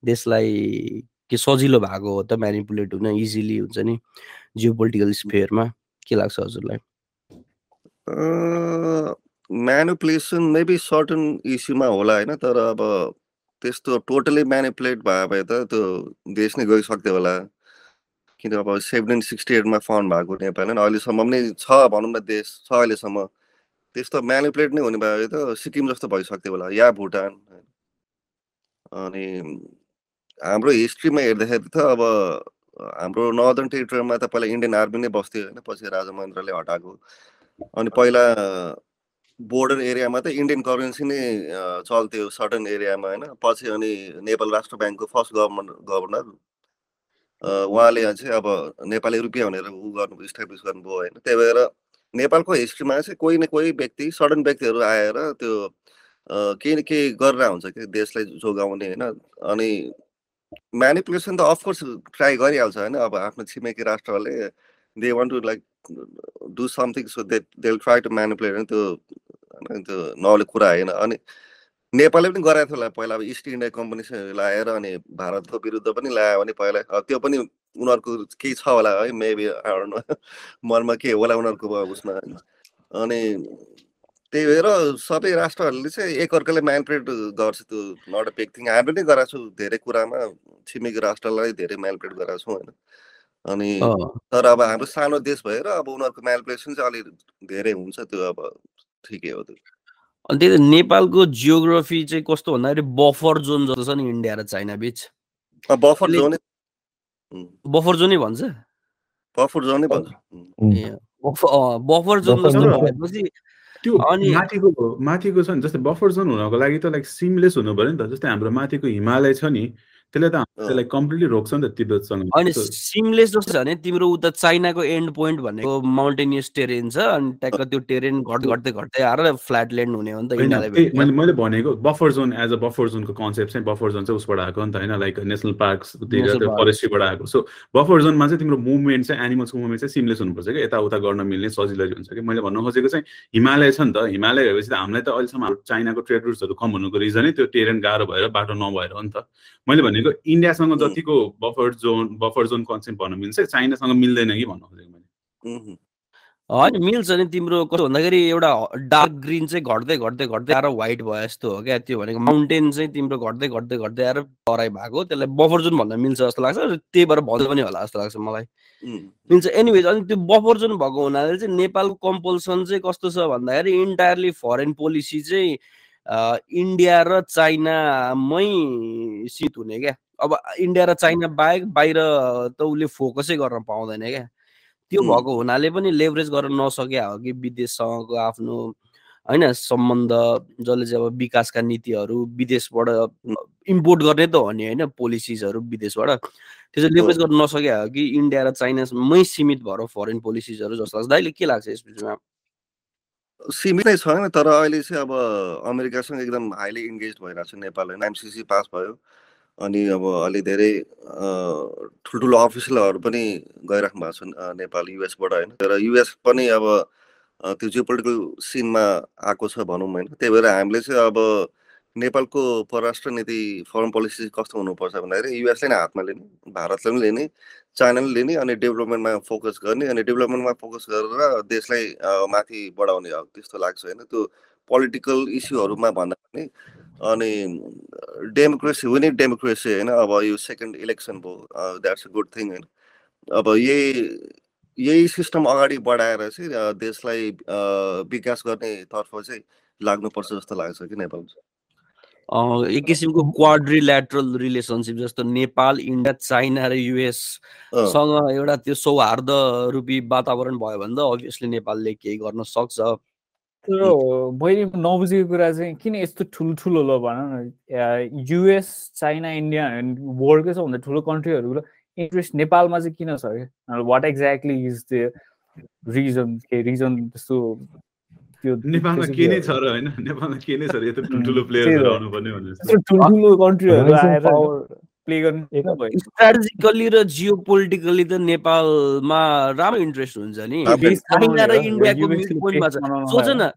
देशलाई के सजिलो भएको हो त म्यानिपुलेट हुन इजिली हुन्छ नि जियो पोलिटिकल स्पेयरमा के लाग्छ हजुरलाई? म्यानिपुलेसन मेबी सर्टन इस्युमा होला होइन तर अब त्यस्तो टोटली म्यानिपुलेट भयो भए त त्यो देश नै गइसक्थ्यो होला। किन अब सेभेन्टिन सिक्सटी एटमा फाउन्ड भएको नेपाल होइन अहिलेसम्म पनि छ भनौँ न देश छ अहिलेसम्म। त्यस्तो म्यानिपुलेट नै हुने भयो त सिक्किम जस्तो भइसक्थ्यो होला या भुटान। अनि हाम्रो हिस्ट्रीमा हेर्दाखेरि त अब हाम्रो नर्दर्न टेरिटोरीमा त पहिला इन्डियन आर्मी नै बस्थ्यो होइन पछि राजा महेन्द्रले हटाएको। अनि पहिला बोर्डर एरियामा त इन्डियन करेन्सी नै चल्थ्यो सर्टन एरियामा होइन पछि अनि नेपाल राष्ट्र ब्याङ्कको फर्स्ट गभर्नर गभर्नर उहाँले चाहिँ अब नेपाली रुपियाँ भनेर ऊ गर्नु इस्टाब्लिस गर्नुभयो होइन। त्यही भएर नेपालको हिस्ट्रीमा चाहिँ कोही न कोही व्यक्ति सडन व्यक्तिहरू आएर त्यो केही न केही गरेर हुन्छ कि देशलाई जोगाउने होइन। अनि म्यानिपुलेसन त अफकोर्स ट्राई गरिहाल्छ होइन। अब आफ्नो छिमेकी राष्ट्रले they want to like do something so they they try to manipulate त्यो होइन त्यो नौले कुरा होइन। अनि नेपालले पनि गराएको थियो होला पहिला अब इस्ट इन्डिया कम्पनी लगाएर अनि भारतको विरुद्ध पनि ल्यायो भने पहिला त्यो पनि उनीहरूको केही छ होला है मेबी मनमा के होला उनीहरूको उसमा होइन। अनि त्यही भएर सबै राष्ट्रहरूले चाहिँ एकअर्काले म्यालप्रेट गर्छ त्यो नट अ बिग थिङ हामीले नै गराएको छौँ धेरै कुरामा छिमेकी राष्ट्रलाई धेरै म्यालप्रेट गराएको छौँ होइन। अनि तर अब हाम्रो सानो देश भएर अब उनीहरूको म्यालप्रेसन चाहिँ अलिक धेरै हुन्छ त्यो अब ठिकै हो त्यो। अनि त्यही त नेपालको जियोग्राफी चाहिँ कस्तो भन्दाखेरि बफर जोन जस्तो छ नि इन्डिया र चाइना बिच। अब बफर जोनै बफर जोनै भन्छ? बफर जोनै भन्छ। बफर जोन जस्तो। भएपछि त्यो अनि- माथिको माथिको छ नि जस्तै बफर जोन हुनको लागि त लाइक सिमलेस हुनु पर्यो नि त जस्तै हाम्रो माथिको हिमालय छ नि त्यसले त। त्यसलाई कम्प्लिटली रोक्छ नि त तिब्बतसँग अनि सिमलेस जस्तो छ भने तिम्रो उता चाइनाको एन्ड पोइन्ट भनेको माउन्टेनियस टेरेन छ अनि ट्याक्क त्यो टेरेन घट्दै घट्दै घट्दै आएर फ्ल्याट ल्यान्ड हुने हो नि त। मैले मैले भनेको buffer zone as a buffer जोनको concept चाहिँ बफर जोन चाहिँ उसबाट आएको नि त होइन लाइक नेसनल park. फरेस्ट्रीबाट आएको सो बफर जोनमा चाहिँ तिम्रो मुभमेन्ट चाहिँ एनिमल्सको मुभमेन्ट चाहिँ सिमलेस हुनुपर्छ कि यताउता गर्न मिल्ने सजिलै हुन्छ कि मैले भन्नु खोजेको चाहिँ हिमालय छ नि त हिमालय भएपछि त हामीलाई त अहिलेसम्म हाम्रो चाइनाको ट्रेड रुट्सहरू कम हुनुको रिजनै त्यो टेरेन गाह्रो भएर बाटो नभएर हो नि त मैले भनेको इन्डियासँग. जतिको buffer zone buffer zone concept भन्न मिल्छ चाइनासँग मिल्दैन कि भन्नु खोजेको मैले। होइन मिल्छ नि तिम्रो कस्तो भन्दाखेरि एउटा डार्क ग्रिन चाहिँ घट्दै घट्दै घट्दै आएर व्हाइट भयो जस्तो हो क्या त्यो भनेको माउन्टेन चाहिँ तिम्रो घट्दै घट्दै घट्दै आएर तराई भएको त्यसलाई बफर जोन भन्दा मिल्छ जस्तो लाग्छ र त्यही भएर भन्दै पनि होला जस्तो लाग्छ मलाई। मिल्छ। एनिवेज अनि त्यो बफर जोन भएको हुनाले चाहिँ नेपालको कम्पल्सन चाहिँ कस्तो छ भन्दाखेरि इन्टायरली फरेन पोलिसी चाहिँ इन्डिया र चाइनामै सित हुने क्या? अब इन्डिया र चाइना बाहेक बाहिर त उसले फोकसै गर्न पाउँदैन क्या? त्यो. भएको हुनाले पनि लेभरेज गर्न नसके हो कि विदेशसँगको आफ्नो होइन सम्बन्ध जसले चाहिँ अब विकासका नीतिहरू विदेशबाट इम्पोर्ट गर्ने त हो नि होइन पोलिसिजहरू विदेशबाट। त्यो चाहिँ लेभरेज गर्न नसके हो कि इन्डिया र चाइनामै सीमित भएर फरेन पोलिसिजहरू जस्तो लाग्छ दाइले के लाग्छ यस बिचमा सीमित नै छैन तर अहिले चाहिँ अब अमेरिकासँग एकदम हाइली इन्गेज भइरहेको छ नेपाल होइन एमसिसी पास भयो। अनि अब अलि धेरै ठुल्ठुलो अफिसियलहरू पनि गइराख्नु भएको अ, नेपाल युएसबाट होइन। तर युएस पनि अब त्यो जियो पोलिटिकल सिनमा आएको छ भनौँ होइन। त्यही भएर हामीले चाहिँ अब नेपालको परराष्ट्र नीति फरेन पोलिसी कस्तो हुनुपर्छ भन्दाखेरि युएसले नै हातमा लिने भारतले पनि लिने चाइनाले लिने अनि डेभलपमेन्टमा फोकस गर्ने अनि डेभलपमेन्टमा फोकस गरेर देशलाई माथि बढाउने अब त्यस्तो लाग्छ होइन। त्यो पोलिटिकल इस्युहरूमा भन्दा पनि अनि डेमोक्रेसी विनिङ डेमोक्रेसी होइन अब यो सेकेन्ड इलेक्सन भयो द्याट्स अ गुड थिङ होइन। अब यही यही सिस्टम अगाडि बढाएर चाहिँ देशलाई विकास गर्ने तर्फ चाहिँ लाग्नुपर्छ जस्तो लाग्छ कि नेपाल अँ, एक किसिमको क्वाड्रिल्याटरल रिलेसनसिप जस्तो नेपाल इन्डिया चाइना र युएस अँ, सँग एउटा त्यो सौहार्द रूपी वातावरण भयो भने त अभियसली नेपालले केही गर्न सक्छ। तर मैले नबुझेको कुरा चाहिँ किन यस्तो ठुल्ठुलो ल भन न युएस चाइना इन्डिया वर्ल्डकै सबभन्दा ठुलो कन्ट्रीहरूको इन्ट्रेस्ट नेपालमा चाहिँ किन छ? क्या what exactly is the reason के रिजन त्यस्तो त्यो नेपालमा के नै छ र होइन नेपालमा के नै छ र यत्रो ठुल्ठुलो प्लेयरहरू त। आउनु पर्ने भनेर ठुल्ठुलो कन्ट्रीहरू आएर प्ले गर्ने एक- किन भयो? स्ट्राटेजिकली र जियो पोलिटिकली त नेपालमा राम्रो इन्ट्रेस्ट हुन्छ नि चाइना र इन्डियाको पोइन्टमा छ सोच। न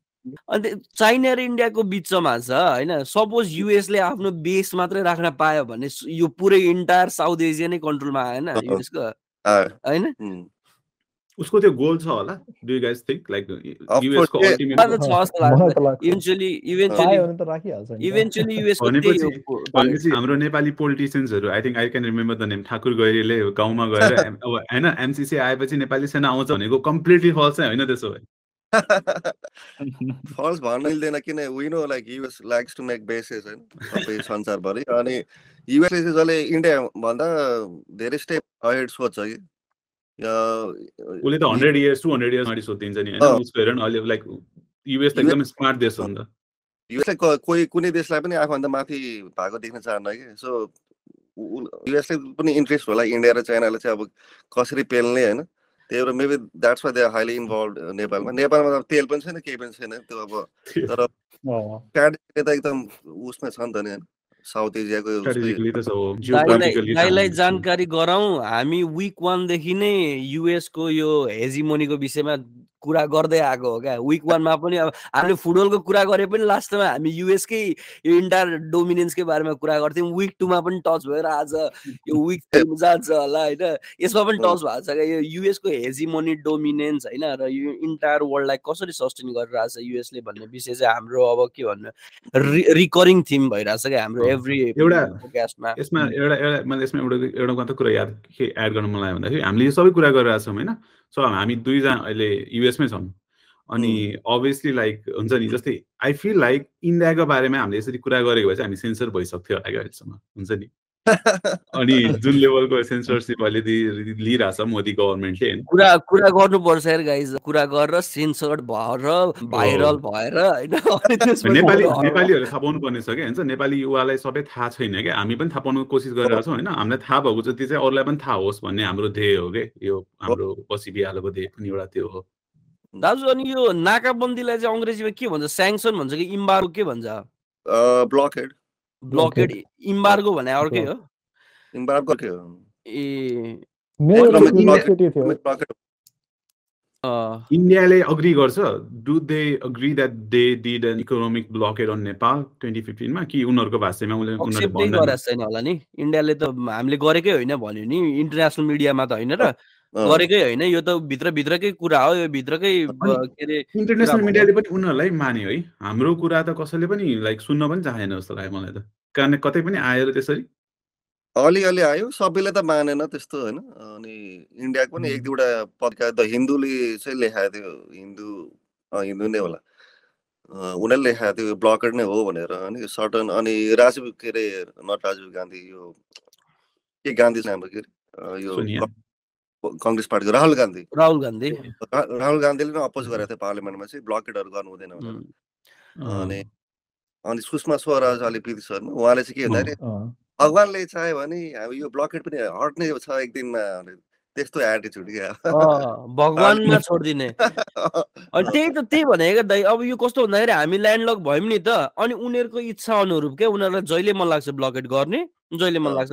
अन्त चाइना र इन्डियाको बिचमा छ होइन सपोज युएसले आफ्नो बेस मात्रै राख्न पायो भने यो पुरै इन्टायर साउथ एसिया नै कन्ट्रोलमा आएन। युएसको। होइन. उसको त्यो गोल छ होला। Do you guys think like युएसको yeah. Ultimate eventually eventually भने त राखिहाल्छ नि त। इभेन्चुली युएसको भनेपछि त्यही हो। भनेपछि हाम्रो Nepali पोलिटिसियन्सहरू I think I can remember the name Thakur गैरीले गाउँमा गएर अब होइन एमसिसी आएपछि नेपाली सेना आउँछ भनेको कम्प्लिटली फल्स चाहिँ होइन त्यसो भए। फल्स भन्न मिल्दैन किन? We know like US likes to make bases होइन? सबै संसारभरि। अनि युएसले चाहिँ जसले इन्डिया भन्दा धेरै स्टेप अहेड सोध्छ कि? उसले त hundred years two hundred years अगाडि सोधिदिन्छ नि। होइन? उसको हेर न अहिले लाइक युएस त एकदमै स्मार्ट देश हो नि त। युएसले क- कोही कुनै देशलाई पनि आफूभन्दा माथि भएको देख्न चाहन्न कि? सो युएसले पनि इन्ट्रेस्ट होला इन्डिया र चाइनाले चाहिँ अब कसरी पेल्ने होइन? त्यही भएर maybe that's why they highly involve नेपालमा। नेपालमा त अब तेल पनि छैन केही पनि छैन। त्यो अब तर त एकदम उसमा छ नि त नि साउथ एसियाको दाइलाई जानकारी गराउँ हामी विक वानदेखि नै युएसको यो हेजिमोनीको विषयमा कुरा गर्दै आएको हो क्या। विक वानमा पनि अब हामीले फुटबलको कुरा गरे पनि लास्टमा हामी युएसकै यो इन्टायर डोमिनेन्सकै बारेमा कुरा गर्थ्यौँ। विक टूमा पनि टच भएर आज यो विक थ्रीमा जान्छ होला होइन। यसमा पनि टच भएको छ क्या। यो युएसको हेजिमोनी डोमिनेन्स होइन र यो इन्टायर वर्ल्डलाई कसरी सस्टेन गरिरहेछ युएसले भन्ने विषय चाहिँ हाम्रो अब के भन्नु रिकरिङ थिम भइरहेछ क्या हाम्रो एभ्री एउटा एउटा एउटा मैले यसमा एउटा एउटा कुरा याद के एड गर्न मन लाग्यो भन्दाखेरि हामीले यो सबै कुरा गरिरहेको छौँ होइन। सो हामी दुईजना अहिले युएसमै छौँ। अनि अभियसली लाइक हुन्छ नि जस्तै आई फिल लाइक इन्डियाको बारेमा हामीले यसरी कुरा गरेको भए चाहिँ हामी सेन्सर भइसक्थ्यो अहिलेसम्म हुन्छ नि। अनि जुन लेभलको सेन्सरसिप अहिले दि- लिइरहेछ मोदी गभर्मेन्टले होइन? कुरा कुरा गर्नुपर्छ यार गाइज कुरा गरेर सेन्सर्ड भएर भाइरल भएर होइन? नेपाली अरू- नेपालीहरू थाहा पाउनु पर्ने छ क्या हुन्छ? नेपाली युवालाई सबै थाहा छैन क्या? हामी पनि थाहा पाउनु कोसिस गरिरहेको छौँ होइन? हामीलाई थाहा भएको जति चाहिँ अरूलाई पनि थाहा होस् भन्ने हाम्रो ध्येय हो कि यो हाम्रो पछि बिहालोको ध्येय पनि एउटा त्यो हो। दाजु अनि यो नाकाबन्दीलाई चाहिँ अङ्ग्रेजीमा के भन्छ? स्याङ्सन भन्छ कि इम्बार्गो के भन्छ? ब्लकेड ब्लकेड इम्बार्गो भने अर्कै हो। इम्बार्गो के हो। ए इन्डियाले अग्री गर्छ। Do they agree that they did an economic blockade on Nepal twenty फिफ्टिनमा कि उनीहरूको भाषामा उनीहरूले छैन होला नि। इन्डियाले त हामीले गरेकै होइन भन्यो नि। इन्टरनेसनल मिडियामा त होइन र। गरेकै होइन यो त भित्रभित्रकै कुरा हो यो भित्रकै के अरे इन्टरनेसनल मिडियाले पनि उनीहरूलाई मान्यो है। हाम्रो कुरा त कसैले पनि लाइक सुन्न पनि चाहेन जस्तो लाग्यो मलाई त। कारण कतै पनि आएर त्यसरी। अलिअलि आयो सबैले त मानेन त्यस्तो होइन। अनि इन्डियाको पनि एक दुईवटा पत्रिका द हिन्दूले चाहिँ लेखाएको थियो हिन्दू हिन्दू नै होला। उनीहरूले लेखाएको थियो ब्लकेड नै हो भनेर अनि सर्टन अनि राजीव के अरे नट राजीव गान्धी यो के गान्धी नाम के अरे? यो कङ्ग्रेस पार्टीको राहुल गान्धी राहुल गान्धी राहुल गान्धीले नै अपोज गरेको थियो पार्लियामेन्टमा चाहिँ ब्लकेटहरू गर्नु हुँदैन भनेर अनि अनि सुषमा स्वराज अलि शर्मा उहाँले चाहिँ के भन्दाखेरि। भगवान्ले चाह्यो भने हामी यो ब्लकेट पनि हट्ने छ एक दिनमा त्यस्तो एटिच्युड क्या भगवानमा छोडिदिने अनि त्यही त त्यही भने क्या दाइ अब यो कस्तो भन्दाखेरि हामी ल्यान्डलक भयौँ नि त अनि उनीहरूको इच्छा अनुरूप क्या उनीहरूलाई जहिले मन लाग्छ ब्लकेट गर्ने जहिले मन। लाग्छ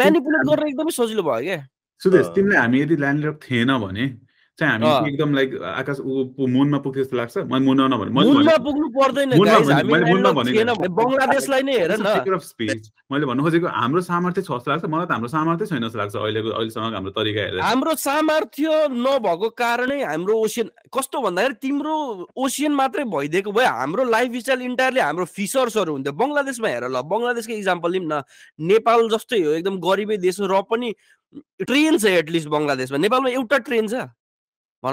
म्यानिपुलेट गरेर एकदमै सजिलो भयो क्या सुरेश अँ। तिमीले हामी यदि ल्यान्डलक थिएन भने चाहिँ हामी। एकदम लाइक आकाश ऊ- मुनमा पुग्थ्यो जस्तो लाग्छ। म मुनमा नभने मैले मुनमा पुग्नु पर्दैन मैले बङ्गलादेशलाई नै हेर न। मैले भन्नु खोजेको हाम्रो सामर्थ्य छ जस्तो लाग्छ मलाई त हाम्रो सामर्थ्य छैन जस्तो लाग्छ अहिलेको अहिलेसम्म हाम्रो तरिका हेरेर। हाम्रो सामर्थ्य नभएको कारणै हाम्रो ओसियन कस्तो भन्दाखेरि तिम्रो ओसियन मात्रै भइदिएको भए हाम्रो लाइफ स्टाइल इन्टायरली हाम्रो फिसर्सहरू हुन्थ्यो। बङ्गलादेशमा हेर ल बङ्गलादेशको इक्जाम्पल लिउँ न। नेपाल जस्तै हो एकदम गरिबै देश हो र पनि ट्रेन छ एटलिस्ट बङ्गलादेशमा। नेपालमा एउटा ट्रेन छ।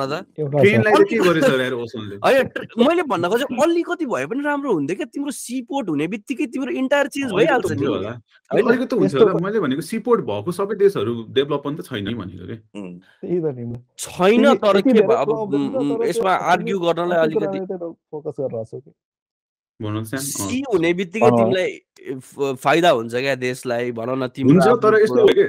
मैले भन्न खोजेँ अलिकति भए पनि राम्रो हुन्थ्यो क्या? तिम्रो सिपोर्ट हुने बित्तिकै तिम्रो इन्टायर चेन्ज भइहाल्छ नि? अलिकति हुन्छ मैले भनेको सिपोर्ट भएको सबै देशहरू डेभलप पनि त छैन भनेको कि। छैन तर के अब यसमा आर्ग्यु गर्नलाई अलिकति फोकस गरिरहेको छु कि भन्नु चाहिँ सी हुने बित्तिकै। तिमीलाई फाइदा हुन्छ क्या देशलाई भनौँ न तिम्रो हुन्छ तर यस्तो हो कि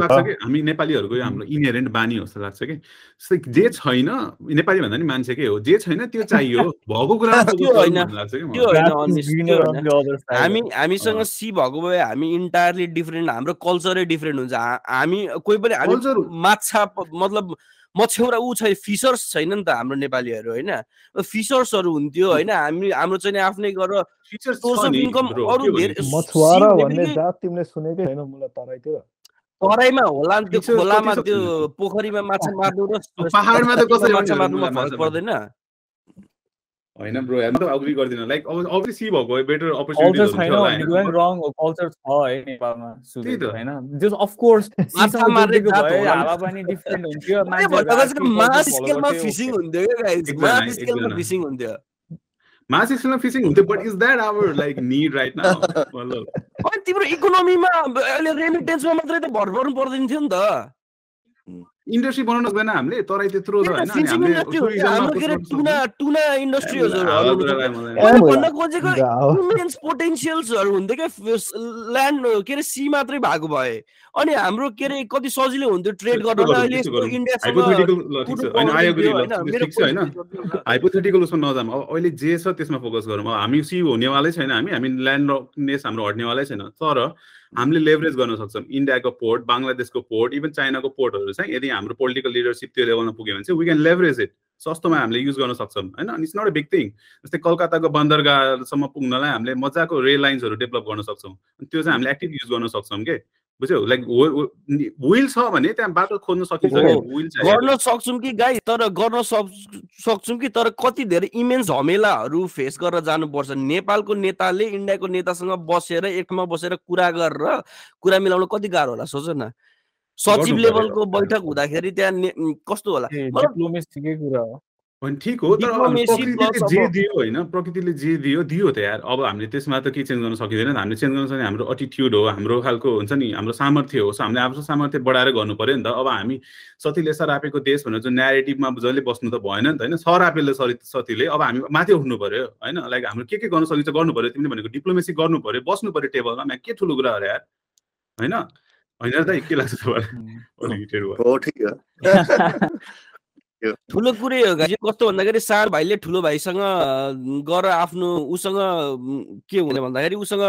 लाग्छ। कि हामी नेपालीहरूको यो हाम्रो इनहेरेन्ट बानी हो जस्तो लाग्छ कि जस्तै जे छैन नेपाली भन्दा नि मान्छेकै हो जे छैन त्यो चाहियो भएको कुरामा focus त्यो गर्नु होइन। भन्ने लाग्छ कि त्यो मलाई। होइन Grass is अनिस, greener त्यो on होइन। the other side. हामी हामीसँग। सी भएको भए हामी इन्टायरली डिफ्रेन्ट हाम्रो कल्चरै डिफ्रेन्ट हुन्छ हामी कोही पनि हामी माछा प- मतलब मछ्यौरा ऊ छैन फिसर्स छैन नि त हाम्रो नेपालीहरू होइन? फिसर्सहरू हुन्थ्यो होइन? हामी हाम्रो चाहिँ नि आफ्नै गरेर सोर्स छ अफ इन्कम अरू धेरै तराईमा होला नि त्यो खोलामा छ त्यो? पोखरीमा माछा मार्नु र पहाडमा त कसरी माछा मार्नुमा फरक मार्नु? पर्दैन। होइन ब्रो हेर्नु त अग्री गर्दिनँ। लाइक अब अब्वियसली सी भएको भए बेटर कल्चर अपर्च्युनिटिज छैन भने पनि रङ हो कल्चर छ है नेपालमा त्यही त। सुरु होइन जस अफ कोर्स माछा मार्ने जात होला नि। हावा पनि डिफ्रेन्ट हुन्थ्यो मैले मान्छेहरू भन्दा आर्थिक चाहिँ मास स्केलमा. हुन्थ्यो मास हुन्थ्यो। मास हुन्थ्यो but is that our like need right now मतलब अनि तिम्रो इकोनोमीमा अहिले रेमिटेन्समा मात्रै त भर पर्नु पर्दैन थियो नि त। इन्डस्ट्री बनाउन सक्दैन हामीले तराई त्यत्रो टुना। टुना इन्डस्ट्रीहरू खोजेको। इमेन्स पोटेन्सियल्सहरू हुन्थ्यो क्या ल्यान्ड के अरे सी मात्रै भएको भए। अनि हाम्रो के अरे कति सजिलो हुन्थ्यो ट्रेड गर्न गरौँ, अहिले हाइपोथेटिकल उसमा नजाम अब अहिले जे छ त्यसमा फोकस गरौँ। हामी सी हुनेवालै छैन हामी हामी ल्यान्ड नेस हाम्रो हट्नेवालै छैन। तर हामीले लेभरेज गर्न सक्छौँ। इन्डियाको पोर्ट बङ्गलादेशको पोर्ट इभन चाइनाको पोर्टहरू चाहिँ यदि हाम्रो पोलिटिकल लिडरसिप त्यो लेभलमा पुग्यो भने चाहिँ वी क्यान लेभरेज इट सस्तोमा हामीले युज गर्न सक्छौँ। होइन? अनि it's not a big thing जस्तै कलकत्ताको बन्दरगाहसम्म पुग्नलाई हामीले मजाको रेल लाइन्सहरू डेभलप गर्न सक्छौँ। त्यो चाहिँ हामीले एक्टिभ युज गर्न सक्छौँ कि? बुझ्यौ? लाइक विल छ भने त्यहाँ बाटो खोज्न सकिन्छ विल गर्न सक्छौँ कि गाई तर गर्न सक्छौँ कि? तर कति धेरै इमेन्स झमेलाहरू फेस गरेर जानुपर्छ। नेपालको नेताले इन्डियाको नेतासँग बसेर एकमा बसेर कुरा गरेर कुरा मिलाउन कति गाह्रो होला? सोच न। सचिव लेभलको बैठक हुँदाखेरि त्यहाँ कस्तो होला? कुरा हो? ठिक हो तर प्रकृतिले जे दियो होइन प्रकृतिले जे दियो दियो त यार। अब हामीले त्यसमा त के चेन्ज गर्न सकिँदैन हामीले चेन्ज गर्न सक्ने हाम्रो एटिट्युड हो हाम्रो खालको हुन्छ नि हाम्रो सामर्थ्य हो। हामीले आफ्नो सामर्थ्य बढाएर गर्नु पऱ्यो नि त। अब हामी सतीले सरापेको देश भनेर जुन नेरेटिभमा जसले बस्नु त भएन नि त होइन? सरापेले सरी सतीले अब हामी माथि उठ्नु पऱ्यो होइन? लाइक हाम्रो के के गर्न सकिन्छ गर्नु पऱ्यो तिमीले भनेको डिप्लोमेसी गर्नु पऱ्यो बस्नु पऱ्यो टेबलमा। के ठुलो कुरा अरे यार होइन? होइन त के लाग्छ ठुलो कुरै हो गाजी कस्तो भन्दाखेरि सानो भाइले ठुलो भाइसँग गएर आफ्नो उसँग के हुने भन्दाखेरि उसँग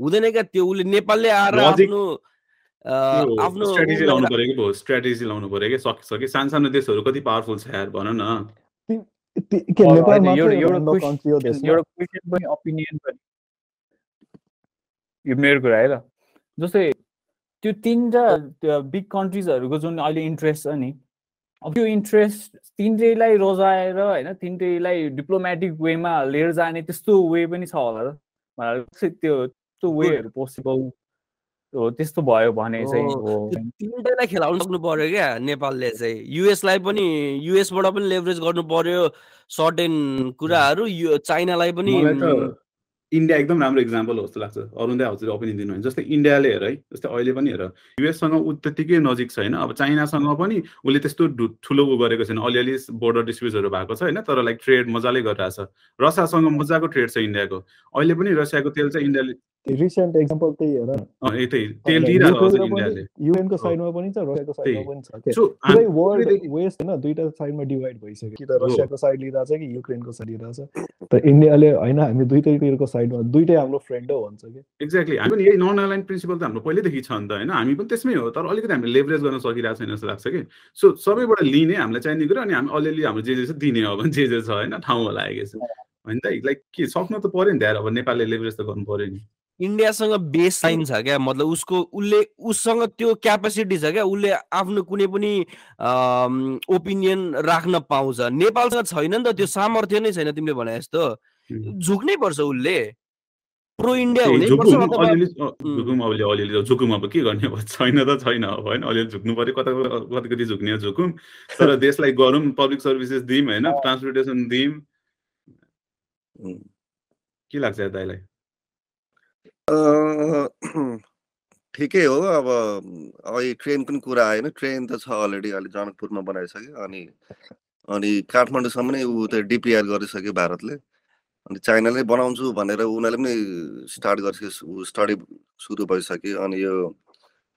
हुँदैन क्या त्यो। उसले नेपालले आएर आफ्नो आफ्नो स्ट्राटेजी लाउनु पर्यो कि स्ट्राटेजी लाउनु पर्यो कि? सकिसक्यो सानो सानो देशहरू कति पावरफुल छ यार भन न। मेरो कुरा है ल। जस्तै त्यो तिनवटा बिग कन्ट्रिजहरूको जुन अहिले इन्ट्रेस्ट छ नि अब त्यो इन्ट्रेस्ट तिनटैलाई रोजाएर होइन तिनटैलाई डिप्लोमेटिक वेमा लिएर जाने त्यस्तो वे पनि छ होला त। त्यो त्यो वेहरू पोसिबल हो त्यस्तो भयो भने चाहिँ तिनटैलाई खेलाउनु सक्नु पर्यो क्या नेपालले चाहिँ। युएसलाई पनि युएसबाट पनि लेभरेज गर्नु पर्यो सर्टेन कुराहरू चाइनालाई पनि इन्डिया एकदम राम्रो इक्जाम्पल हो जस्तो लाग्छ। अरू दाइ हजुर ओपिनियन दिनु जस्तै इन्डियाले हेर है जस्तै अहिले पनि हेर। युएससँग ऊ त्यतिकै नजिक छैन अब चाइनासँग पनि उसले त्यस्तो ठुलो उ गरेको छैन। अलिअलि बोर्डर डिस्प्युटहरू भएको छ होइन तर लाइक ट्रेड मजाले गरिरहेको छ। रसियासँग मजाको ट्रेड छ इन्डियाको। अहिले पनि रसियाको तेल चाहिँ इन्डियाले रिसेन्ट एक्जाम्पल त्यही हेर यतै तेल दिइरहेको छ इन्डियाले। युएनको साइडमा पनि छ रसियाको साइडमा पनि छ। पुरै वर्ल्ड वेस्ट होइन दुईटा साइडमा डिभाइड भइसक्यो। कि त रसियाको साइड लिइरहेछ कि युक्रेनको साइड लिइरहेछ त इन्डियाले होइन हामी दुइटैतिरको साइडमा दुइटै हाम्रो फ्रेन्ड हो भन्छ कि। एक्ज्याक्टली हामी पनि यही नन अलाइन प्रिन्सिपल त हाम्रो पहिल्यैदेखि छ नि त होइन? हामी पनि त्यसमै हो तर अलिकति हामीले लेभरेज गर्न सकिरहेको छैन जस्तो लाग्छ कि। सो सबैबाट लिने हामीलाई चाहिने कुरो अनि हामी अलिअलि हाम्रो जे जे छ दिने हो भने जे जे छ होइन? ठाउँमा लागेको छ होइन त? लाइक के सक्नु त पऱ्यो नि त अब नेपालले लेभरेज त गर्नु पऱ्यो नि। इन्डियासँग बेस लाइन छ क्या? मतलब उसको उसले उसँग त्यो क्यापेसिटी छ क्या? उसले आफ्नो कुनै पनि ओपिनियन राख्न पाउँछ। नेपालसँग छैन नि त त्यो सामर्थ्य नै छैन तिमीले भने जस्तो। झुक्नै पर्छ उसले। प्रो इन्डिया हुनै अलिअलि झुकुम अब के गर्ने अब? छैन त छैन अब होइन? अलिअलि झुक्नु पर्यो कता कति कति झुक्ने झुकुम तर देशलाई गरौँ पब्लिक सर्भिसेस दिउँ होइन? ट्रान्सपोर्टेसन दिउँ के लाग्छ दाइलाई? ठिकै हो अब अहिले ट्रेनको पनि कुरा आएन। ट्रेन त छ अलरेडी अहिले जनकपुरमा बनाइसक्यो अनि अनि काठमाडौँसम्म नै ऊ त डिपिआर गरिसक्यो भारतले। अनि चाइनाले बनाउँछु भनेर उनीहरूले पनि स्टार्ट गरिसक्यो स्टडी सुरु भइसक्यो। अनि यो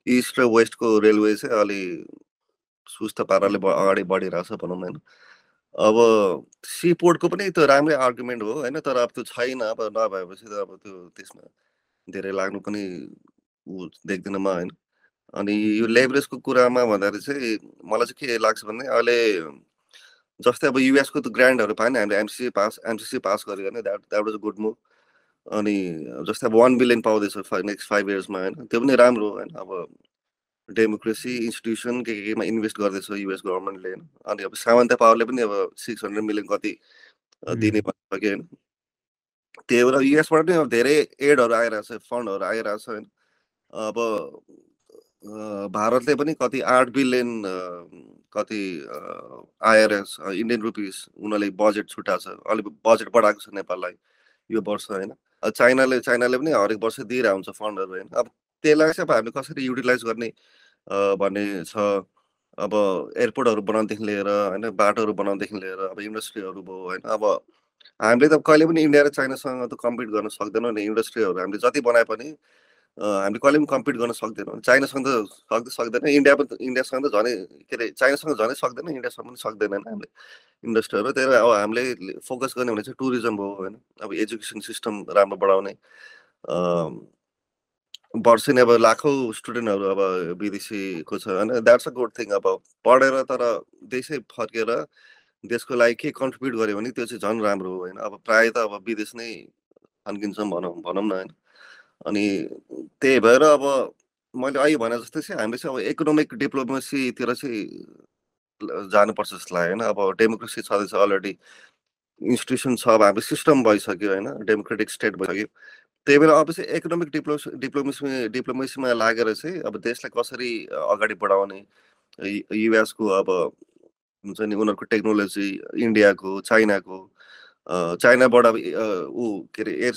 इस्ट र वेस्टको रेलवे चाहिँ अलि सुस्त पाराले अगाडि बढिरहेछ भनौँ होइन। अब सिपोर्टको पनि त्यो राम्रै आर्गुमेन्ट हो होइन तर अब त्यो छैन। अब नभएपछि त अब त्यो त्यसमा धेरै लाग्नु पनि ऊ देख्दिनँ म होइन। अनि यो लेभरेजको कुरामा भन्दाखेरि चाहिँ मलाई चाहिँ के लाग्छ भने अहिले जस्तै अब युएसको त ग्रान्डहरू पाएन हामीले एमसिसी पास एमसिसी पास गऱ्यो भने that that was good move. अनि जस्तै अब वान बिलियन पाउँदैछ नेक्स्ट फाइभ इयर्समा होइन? त्यो पनि राम्रो होइन? अब डेमोक्रेसी इन्स्टिट्युसन के केमा इन्भेस्ट गर्दैछ युएस गभर्मेन्टले होइन? अनि अब सामान्य पावरले पनि अब सिक्स हन्ड्रेड मिलियन कति दिने भनिसक्यो होइन? त्यही भएर युएसबाट पनि धेरै एडहरू आइरहेछ फन्डहरू आइरहेछ होइन? अब भारतले पनि कति आठ बिलियन कति आइआरएस इन्डियन रुपिस उनीहरूले बजेट छुट्याएको छ। अलिक बजेट बढाएको छ नेपाललाई यो वर्ष होइन? चाइनाले चाइनाले पनि हरेक वर्ष दिइरहेको हुन्छ फन्डहरू होइन? अब त्यसलाई चाहिँ अब हामीले कसरी युटिलाइज गर्ने भन्ने छ। अब एयरपोर्टहरू बनाउनुदेखि लिएर होइन? बाटोहरू बनाउनुदेखि लिएर अब इन्डस्ट्रीहरू भयो होइन? अब हामीले त कहिले पनि इन्डिया र चाइनासँग त कम्पिट गर्न सक्दैनौँ नि इन्डस्ट्रीहरू। हामीले जति बनाए पनि हामीले कहिले पनि कम्पिट गर्न सक्दैनौँ। चाइनासँग त सक्दै सक्दैन। इन्डिया पनि इन्डियासँग त झनै के अरे चाइनासँग झनै सक्दैन इन्डियासँग पनि सक्दैन हामीले इन्डस्ट्रीहरू। त्यही अब हामीले फोकस गर्ने भने चाहिँ टुरिज्म हो होइन? अब एजुकेसन सिस्टम राम्रो बढाउने वर्षेनी अब लाखौँ स्टुडेन्टहरू अब विदेशीको छ होइन? द्याट्स अ गुड थिङ अब पढेर तर देशै फर्केर देशको लागि के कन्ट्रिब्युट गर्यो भने त्यो चाहिँ झन् राम्रो हो होइन? अब प्रायः त अब विदेश नै फन्किन्छौँ भनौँ भनौँ न होइन? अनि त्यही भएर अब मैले अहिले भने जस्तै चाहिँ हामीले चाहिँ अब इकोनोमिक डिप्लोमेसीतिर चाहिँ जानुपर्छ जस्तो लाग्यो होइन। अब डेमोक्रेसी छँदैछ अलरेडी इन्स्टिट्युसन छ अब हाम्रो सिस्टम भइसक्यो होइन डेमोक्रेटिक स्टेट भइसक्यो। त्यही भएर अब चाहिँ इकोनोमिक डिप्लो डिप्लोमेसी डिप्लोमेसीमा लागेर चाहिँ अब देशलाई कसरी अगाडि बढाउने युएसको अब हुन्छ नि उनीहरूको टेक्नोलोजी इन्डियाको चाइनाको चाइनाबाट अब ऊ के अरे एयर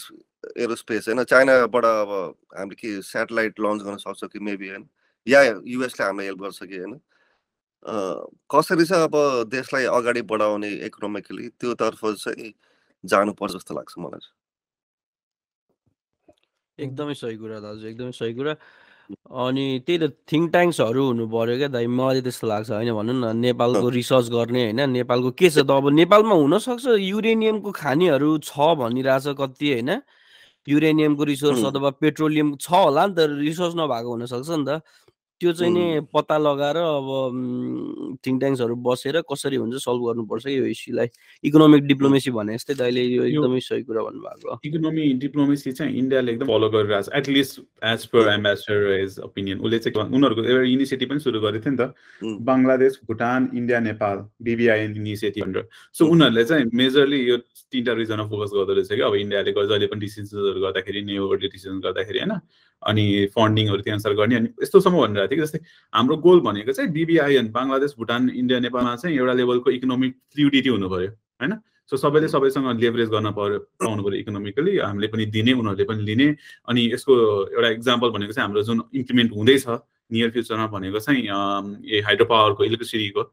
एरोस्पेस होइन चाइनाबाट अब हामीले के सेटेलाइट लन्च गर्न सक्छौँ कि मेबी होइन या युएसले हामीलाई हेल्प गर्छ कि होइन कसरी चाहिँ अब देशलाई अगाडि बढाउने इकोनोमिकली त्योतर्फ चाहिँ जानुपर्छ जस्तो लाग्छ मलाई एकदमै सही कुरा दाजु एकदमै सही कुरा। अनि त्यही त थिङ्क ट्याङ्क्सहरू हुनु पऱ्यो क्या दाइ मलाई त्यस्तो लाग्छ होइन भनौँ न नेपालको रिसर्च गर्ने होइन नेपालको के छ त अब नेपालमा हुनसक्छ युरेनियमको खानीहरू छ भनिरहेछ कति होइन। युरेनियमको रिसोर्स अथवा पेट्रोलियम छ होला नि त रिसोर्स नभएको हुनसक्छ नि त। त्यो चाहिँ नि पत्ता लगाएर अब थिङ्क ट्याङ्क्सहरू बसेर कसरी हुन्छ सल्भ गर्नुपर्छ यो इस्युलाई इकोनोमिक डिप्लोमेसी भने जस्तै दाइले यो एकदमै सही कुरा भन्नुभएको इकोनोमी डिप्लोमेसी चाहिँ इन्डियाले एकदम फलो गरिरहेको छ। At least as per ambassador as opinion उसले चाहिँ उनीहरूको एउटा इनिसिएटिभ पनि सुरु गरेको थियो नि त। Bangladesh Bhutan India Nepal BBIN initiative भनेर सो उनीहरूले चाहिँ मेजरली यो तिनवटा रिजनमा फोकस गर्दो रहेछ कि अब इन्डियाले जहिले पनि डिसिजन्सहरू गर्दाखेरि न्यु डिसिजन गर्दाखेरि होइन? अनि फन्डिङहरू त्यो अनुसार गर्ने अनि यस्तोसम्म भनिरहेको थियो कि जस्तै हाम्रो गोल भनेको चाहिँ बिबिआइएन बङ्गलादेश भुटान इन्डिया नेपालमा चाहिँ एउटा लेभलको इकोनोमिक फ्लुडिटी हुनु पऱ्यो होइन? सो सबैले सबैसँग लेभरेज गर्न पर्यो पाउनु पऱ्यो इकोनोमिकली हामीले पनि दिने उनीहरूले पनि लिने अनि यसको एउटा इक्जाम्पल भनेको चाहिँ हाम्रो जुन इम्प्लिमेन्ट हुँदैछ नियर फ्युचरमा भनेको चाहिँ ए हाइड्रो पावरको इलेक्ट्रिसिटीको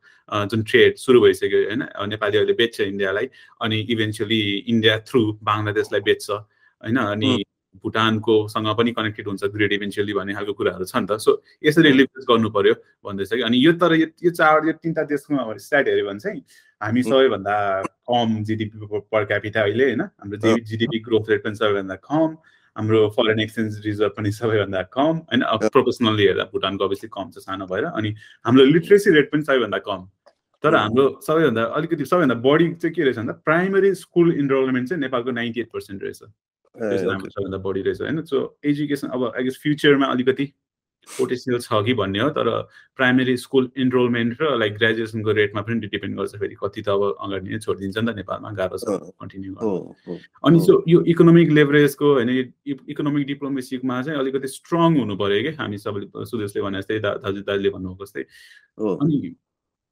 जुन ट्रेड सुरु भइसक्यो होइन? नेपालीहरूले बेच्छ इन्डियालाई अनि इभेन्चुली इन्डिया थ्रु बङ्गलादेशलाई बेच्छ होइन? अनि भुटानको सँग पनि कनेक्टेड हुन्छ ग्रेड इभेन्चुअली भन्ने खालको कुराहरू छ नि त। सो यसरी लिभरेज गर्नु पर्यो भन्दैछ कि। अनि यो तर यो चार यो तिनवटा देशको स्ट्याट हेऱ्यो भने चाहिँ हामी सबैभन्दा कम जिडिपी पर क्यापिटा अहिले होइन। हाम्रो जिडिपी ग्रोथ रेट पनि सबैभन्दा कम हाम्रो फरेन एक्सचेन्ज रिजर्भ पनि सबैभन्दा कम होइन। प्रोफेसनल्ली हेर्दा भुटानको अभियसली कम छ सानो भएर अनि हाम्रो लिट्रेसी रेट पनि सबैभन्दा कम। तर हाम्रो सबैभन्दा अलिकति सबैभन्दा बढी चाहिँ के रहेछ भन्दा प्राइमरी स्कुल इनरोलमेन्ट चाहिँ नेपालको नाइन्टी एट पर्सेन्ट रहेछ। हाम्रो सबैभन्दा बढी रहेछ होइन? सो एजुकेसन अब आई गेस फ्युचरमा अलिकति पोटेन्सियल छ कि भन्ने हो तर प्राइमेरी स्कुल इनरोलमेन्ट र लाइक ग्रेजुएसनको रेटमा पनि डिपेन्ड गर्छ फेरि कति त अब अगाडि नै छोडिदिन्छ नि त नेपालमा गाह्रो छ कन्टिन्यू गर्नु। अनि सो यो इकोनोमिक लेभरेजको होइन इकोनोमिक डिप्लोमेसीमा चाहिँ अलिकति स्ट्रङ हुनु पऱ्यो कि? हामी सबैले सुदेशले भने जस्तै दाजु दाजुले भन्नुभएको जस्तै। अनि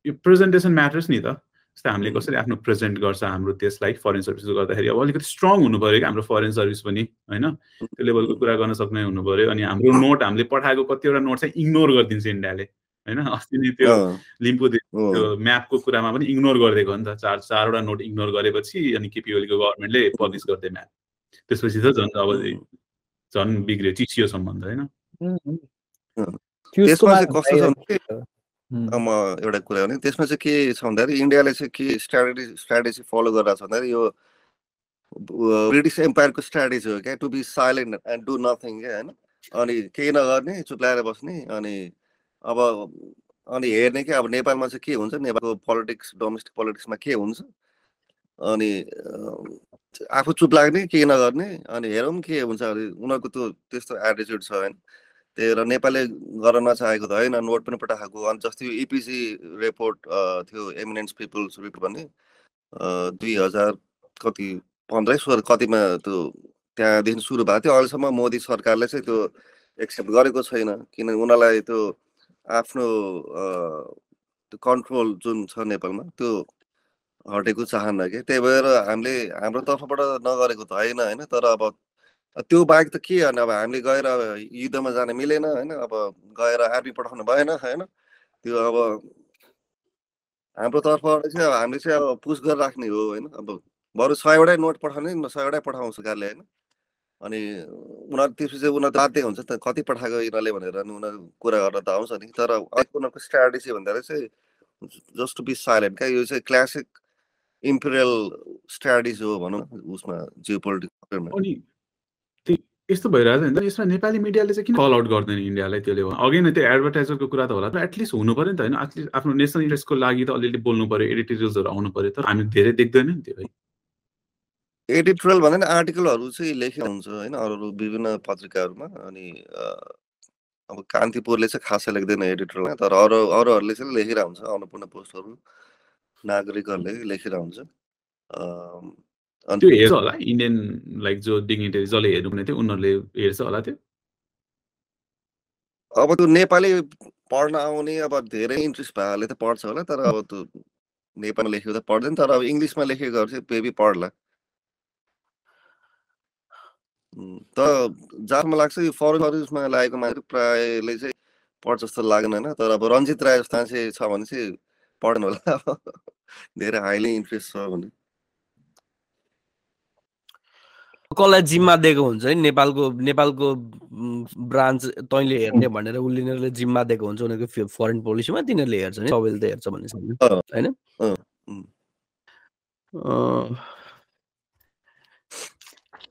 यो प्रेजेन्टेसन म्याटर्स नि त। जस्तै हामीले कसरी आफ्नो प्रेजेन्ट गर्छ हाम्रो देशलाई फरेन सर्भिस गर्दाखेरि अब अलिकति स्ट्रङ हुनु पऱ्यो कि हाम्रो फरेन सर्भिस पनि होइन? त्यो लेभलको कुरा गर्न सक्ने हुनु पऱ्यो अनि हाम्रो नोट हामीले पठाएको कतिवटा नोट चाहिँ इग्नोर गरिदिन्छ इन्डियाले होइन? अस्ति नै त्यो लिम्पू त्यो म्यापको कुरामा पनि इग्नोर गरिदिएको हो नि त चार चारवटा नोट इग्नोर गरेपछि अनि केपी ओलीको गभर्मेन्टले पब्लिस गरिदियो म्याप त्यसपछि त झन् अब झन् बिग्रियो चिसियो सम्बन्ध होइन? म एउटा कुरा भने त्यसमा चाहिँ के छ भन्दाखेरि इन्डियाले चाहिँ के स्ट्राटेजी स्ट्राटेजी फलो गरिरहेको छ भन्दाखेरि यो ब्रिटिस एम्पायरको स्ट्राटेजी हो क्या to be silent and do nothing क्या होइन? अनि केही नगर्ने चुप्लाएर बस्ने अनि अब अनि हेर्ने क्या अब नेपालमा चाहिँ के हुन्छ? नेपालको पोलिटिक्स डोमेस्टिक पोलिटिक्समा के हुन्छ? अनि आफू चुप लाग्ने केही नगर्ने अनि हेरौँ के हुन्छ उनीहरूको त्यो त्यस्तो एटिच्युड छ होइन? त्यही भएर नेपालले गर्न नचाहेको त होइन नोट पनि पठाएको। अनि जस्तै इपिसी रिपोर्ट थियो एमिनेन्स पिपुल्स रिपोर्ट भन्ने दुई हजार कति पन्ध्रै सोह्र कतिमा त्यो त्यहाँदेखि सुरु भएको थियो। अहिलेसम्म मोदी सरकारले चाहिँ त्यो एक्सेप्ट गरेको छैन किनभने उनीहरूलाई त्यो आफ्नो कन्ट्रोल जुन छ नेपालमा त्यो हटेको चाहन्न कि। त्यही भएर हामीले हाम्रो तर्फबाट नगरेको त होइन होइन? तर अब त्यो बाहेक त के अनि अब हामीले गएर युद्धमा जान मिलेन होइन अब गएर आर्मी पठाउनु भएन होइन। त्यो अब हाम्रो तर्फबाट चाहिँ अब हामीले चाहिँ अब पुस गरेर राख्ने हो होइन। अब बरु सयवटै नोट पठाउने सयवटै पठाउँछ सरकारले होइन। अनि उनीहरू त्यसपछि उनीहरू बाध्य हुन्छ त कति पठाएको यिनीहरूले भनेर अनि उनीहरू कुरा गर्न त आउँछ नि। तर उनीहरूको स्ट्राटेजी भन्दाखेरि चाहिँ जस्ट टु बी साइलेन्ट क्या यो चाहिँ क्लासिक इम्पेरियल स्ट्राटेजी हो भनौँ उसमा जियो पोलिटिक्स यस्तो भइरहेको छ नि त। यसमा नेपाली मिडियाले चाहिँ किन कल आउट गर्दैन इन्डियालाई त्यसले अघि नै त्यो एडभर्टाइजरको कुरा त होला तर एटलिस्ट हुनु पऱ्यो नि त होइन। एटलिस्ट आफ्नो नेसनल इन्ट्रेस्टको लागि त अलिअलि बोल्नु पऱ्यो एडिटोरियल्सहरू आउनु पऱ्यो। तर हामी धेरै देख्दैन नि त्यो है। एडिटोरियल भन्दा नि आर्टिकलहरू चाहिँ लेखेको हुन्छ होइन। अरू अरू विभिन्न पत्रिकाहरूमा अनि अब कान्तिपुरले चाहिँ खासै लेख्दैन एडिटोरियलमा तर अरू अरूहरूले चाहिँ लेखिरहेको हुन्छ अन्नपूर्ण पोस्टहरू नागरिकहरूले लेखिरहेको हुन्छ त्यो हेर्छ होला इन्डियन लाइक जो डिग्निटरी जसले हेर्नु थियो उनीहरूले हेर्छ होला त्यो। अब त्यो नेपाली पढ्न आउने अब धेरै इन्ट्रेस्ट भएकोले त पढ्छ होला तर अब त्यो नेपालमा लेखेको त पढ्दैन तर अब इङ्ग्लिसमा लेखेकोहरू चाहिँ बेबी पढ्ला। तर जहाँसम्म लाग्छ यो फरेन सर्भिसमा लागेको मान्छे प्रायले चाहिँ पढ्छ जस्तो लाग्दैन होइन तर अब रञ्जित राय जस्तो मान्छे छ भने चाहिँ पढ्नु होला धेरै हाइली इन्ट्रेस्ट छ भने। कसलाई जिम्मा दिएको हुन्छ है? नेपालको नेपालको ब्रान्च तैँले हेर्ने भनेर उनीहरूले जिम्मा दिएको हुन्छ। उनीहरूको फरेन पोलिसीमा तिनीहरूले हेर्छ नि। सबैले त हेर्छ भन्ने होइन?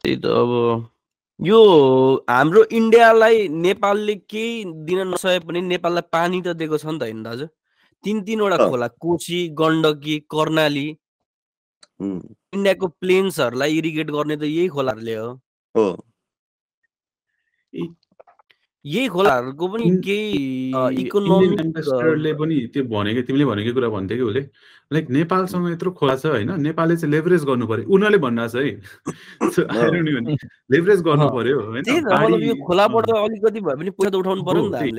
त्यही त अब यो हाम्रो इन्डियालाई नेपालले केही दिन नसके पनि नेपाललाई पानी त दिएको छ नि त होइन दाजु। तिन तिनवटा। खोला कोशी गण्डकी कर्णाली। इन्डियाको प्लेन्सहरूलाई इरिगेट गर्ने त यही खोलाहरूले हो। हो। यही खोलाहरूको पनि केही इकोनोमिक पनि त्यो भनेको तिमीले भनेकै कुरा भन्थ्यो कि उसले? लाइक नेपालसँग यत्रो खोला छ होइन? नेपालले चाहिँ लेभरेज गर्नु पर्यो उनीहरूले भनिरहेको छ है लेभरेज गर्नु। पर्यो।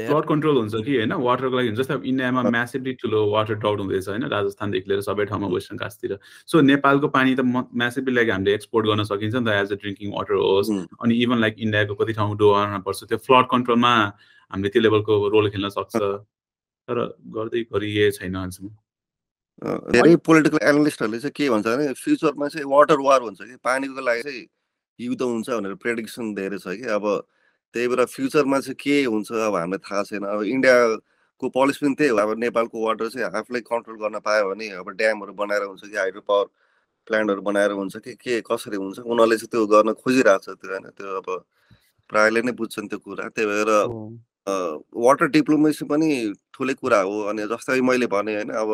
फ्लड कन्ट्रोल हुन्छ कि होइन? वाटरको लागि जस्तै अब इन्डियामा म्यासिभली ठुलो वाटर डाउट हुँदैछ होइन? राजस्थानदेखि लिएर सबै ठाउँमा वेस्टर्न कास्टतिर सो नेपालको पानी त म्यासिभली लागि हामीले एक्सपोर्ट गर्न सकिन्छ नि त एज अ ड्रिङ्किङ वाटर होस् अनि इभन लाइक इन्डियाको कति ठाउँ डोहोर्न पर्छ त्यो फ्लड कन्ट्रोलमा हामीले त्यो लेभलको रोल खेल्न सक्छ। तर गर्दै गरिए छैन अहिलेसम्म। धेरै पोलिटिकल एनालिस्टहरूले चाहिँ के भन्छ भने फ्युचरमा चाहिँ वाटर वार हुन्छ कि पानीको लागि चाहिँ युद्ध हुन्छ भनेर प्रेडिक्सन धेरै छ कि। अब त्यही भएर फ्युचरमा चाहिँ के हुन्छ अब हामीलाई थाहा छैन। अब इन्डियाको पोलिसी पनि त्यही हो। अब नेपालको वाटर चाहिँ आफूलाई कन्ट्रोल गर्न पायो भने अब ड्यामहरू बनाएर हुन्छ कि हाइड्रो पावर प्लान्टहरू बनाएर हुन्छ कि के कसरी हुन्छ? उनीहरूले चाहिँ त्यो गर्न खोजिरहेको छ त्यो होइन? त्यो अब प्रायःले नै बुझ्छन् त्यो कुरा। त्यही भएर वाटर डिप्लोमेसी पनि ठुलै कुरा हो। अनि जस्तै मैले भने होइन अब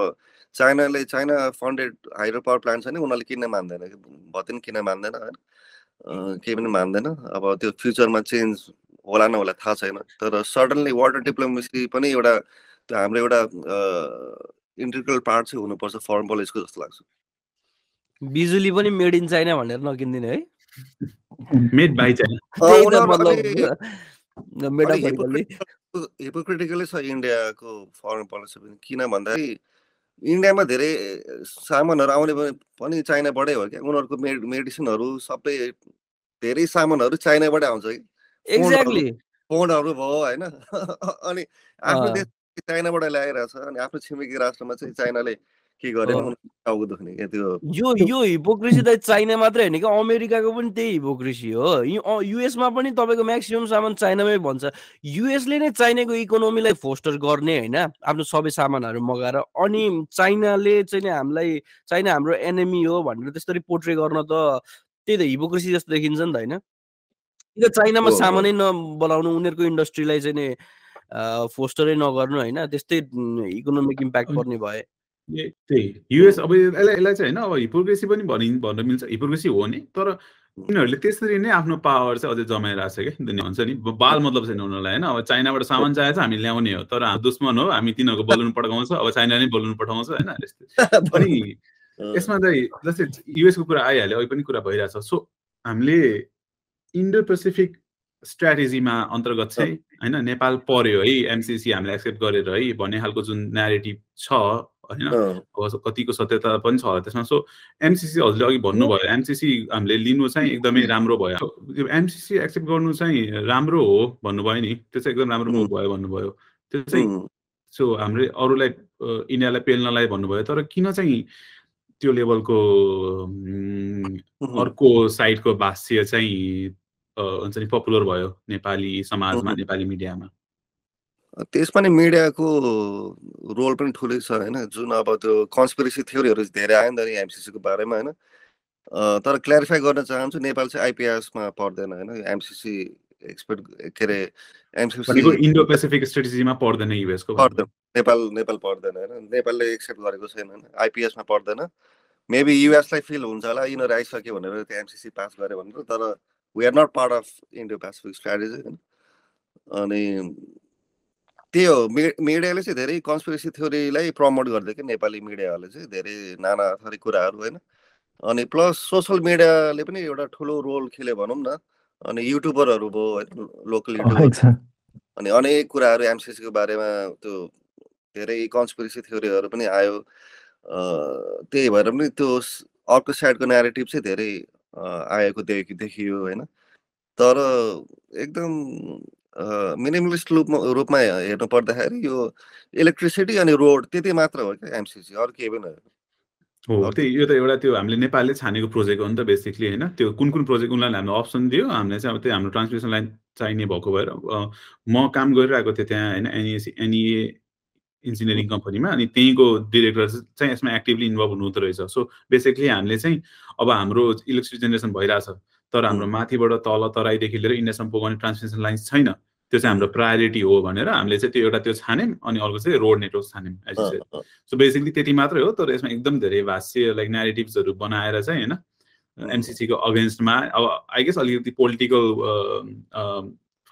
चाइनाले China funded hydro power plant छ नि उनीहरूले किन मान्दैन। कि भतिन किन मान्दैन होइन? केही पनि मान्दैन। अब त्यो फ्युचरमा चेन्ज होला नहोला थाहा छैन। तर सडनली वाटर डिप्लोमेसी पनि एउटा त्यो हाम्रो एउटा इन्टिग्रल पार्ट चाहिँ हुनुपर्छ फरेन पोलिसीको जस्तो लाग्छ। बिजुली पनि मेड इन चाइना भनेर नकिनिदिने है। मेड बाई मेटाफोरिकल्ली हिपोक्रिटिकलै छ इन्डियाको फरेन पोलिसी पनि। किन भन्दाखेरि इन्डियामा धेरै सामानहरू आउने पनि- चाइनाबाटै हो क्या। उनीहरूको मेड मेडिसिनहरू सबै धेरै सामानहरू चाइनाबाटै आउँछ कि। एक्ज्याक्टली फोनहरू भयो होइन। अनि आफ्नो। देश चाइनाबाट ल्याइरहेछ अनि आफ्नो छिमेकी राष्ट्रमा चाहिँ चाइनाले के गरेन टाउको दुख्ने। क्या त्यो यो यो हिपोक्रेसी त चाइना मात्रै होइन कि अमेरिकाको पनि त्यही हिपोक्रेसी हो। यी- युएसमा पनि तपाईँको म्याक्सिमम् सामान चाइनामै भन्छ। युएसले नै चाइनाको इकोनोमीलाई फोस्टर गर्ने होइन आफ्नो सबै सामानहरू मगाएर। अनि चाइनाले चाहिँ हामीलाई चाइना हाम्रो एनिमी हो भनेर त्यसरी पोर्ट्रे गर्न त त्यही त हिपोक्रेसी जस्तो देखिन्छ नि त होइन। त चाइनामा। सामानै नबनाउनु उनीहरूको इन्डस्ट्रीलाई चाहिँ फोस्टरै नगर्नु होइन। त्यस्तै इकोनोमिक इम्प्याक्ट पर्ने भए त्यही। युएस अब यसलाई यसलाई चाहिँ होइन अब हिपोक्रेसी पनि भनि भन्न मिल्छ। हिपोक्रेसी हो नि तर उनीहरूले त्यसरी नै आफ्नो पावर चाहिँ अझै जमाइरहेको छ क्या। दुनियाँ हुन्छ नि बाल मतलब छैन उनीहरूलाई होइन? अब चाइनाबाट सामान चाहिएको छ हामी ल्याउने हो। तर हाम्रो दुश्मन हो हामी तिनीहरूको बलुन पठाउँछ अब चाइना नै बलुन पठाउँछ होइन? यस्तै अनि यसमा चाहिँ जस्तै युएसको कुरा आइहाल्यो अहिले पनि कुरा भइरहेछ सो हामीले इन्डो पेसिफिक स्ट्राटेजीमा अन्तर्गत चाहिँ होइन? नेपाल पर्यो है एमसिसी हामीले एक्सेप्ट गरेर है भन्ने खालको जुन नेरेटिभ छ होइन? कतिको सत्यता पनि छ होला त्यसमा। सो एमसिसी हजुरले अघि भन्नुभयो एमसिसी हामीले लिनु चाहिँ एकदमै राम्रो भयो। एमसिसी एक्सेप्ट गर्नु चाहिँ राम्रो हो भन्नुभयो नि। त्यो चाहिँ एकदम राम्रो मुभ भयो भन्नुभयो। त्यो चाहिँ सो हाम्रो अरूलाई इन्डियालाई पेल्नलाई भन्नुभयो। तर किन चाहिँ त्यो लेभलको अर्को साइडको भाष्य चाहिँ हुन्छ नि पपुलर भयो नेपाली समाजमा. नेपाली मिडियामा? त्यसमा नि मिडियाको रोल पनि ठुलै छ होइन? जुन अब त्यो कन्सपिरेसी थ्योरीहरू धेरै आयो नि त नि एमसिसीको बारेमा होइन? तर क्ल्यारिफाई गर्न चाहन्छु नेपाल चाहिँ आइपिएसमा पर्दैन होइन? एमसिसी एक्सपर्ट के अरे एमसिसी इन्डो पेसिफिक स्ट्रेटेजीमा पर्दैन युएसको पर्दैन। नेपाल नेपाल पर्दैन होइन? नेपालले एक्सेप्ट गरेको छैन होइन? आइपिएसमा पर्दैन। मेबी युएसलाई फिल हुन्छ होला यिनीहरू आइसक्यो भनेर त्यो एमसिसी पास गर्यो भनेर तर we are not part of Indo Pacific strategy होइन? अनि त्यही हो मि मिडियाले चाहिँ धेरै कन्सपिरेसी थ्योरीलाई प्रमोट गरिदियो क्या नेपाली मिडियाहरूले चाहिँ धेरै नाना थरी कुराहरू होइन। अनि प्लस सोसियल मिडियाले पनि एउटा ठुलो रोल खेल्यो भनौँ न अनि युट्युबरहरू भयो होइन लोकल युट्युबर अनि अनेक कुराहरू एमसिसीको बारेमा त्यो धेरै कन्सपिरेसी थ्योरीहरू पनि आयो। त्यही भएर पनि त्यो अर्को साइडको नेरेटिभ चाहिँ धेरै आएको देखि देखियो होइन। तर एकदम मिनिमलिस्ट रूपमा रूपमा हेर्नु पर्दाखेरि यो इलेक्ट्रिसिटी अनि रोड त्यति मात्र हो क्या एमसिसी अरू केही पनि हो त्यही यो त एउटा त्यो हामीले नेपालले छानेको प्रोजेक्ट हो नि त बेसिकली होइन। त्यो कुन कुन प्रोजेक्ट उनीहरूले हामीलाई अप्सन दियो हामीले चाहिँ अब त्यो हाम्रो ट्रान्समिसन लाइन चाहिने भएको भएर म काम गरिरहेको थिएँ त्यहाँ होइन एनइएसी एनइए इन्जिनियरिङ कम्पनीमा अनि त्यहीँको डिरेक्टर चाहिँ यसमा एक्टिभली इन्भल्भ हुनुहुँदो रहेछ। सो बेसिकली हामीले चाहिँ अब हाम्रो इलेक्ट्रिक जेनेरेसन भइरहेछ। तर हाम्रो माथिबाट तल तराईदेखि लिएर इन्डियासम्म पुगाउने ट्रान्समिसन लाइन छैन। त्यो चाहिँ हाम्रो प्रायोरिटी हो भनेर हामीले चाहिँ त्यो एउटा त्यो छान्यौँ अनि अर्को चाहिँ रोड नेटवर्क छान्यौँ एज सो बेसिकली त्यति मात्रै हो तर यसमा एकदम धेरै भाष्य लाइक नेरेटिभ्सहरू बनाएर चाहिँ होइन. एमसिसीको अगेन्स्टमा अब आई गेस अलिकति पोलिटिकल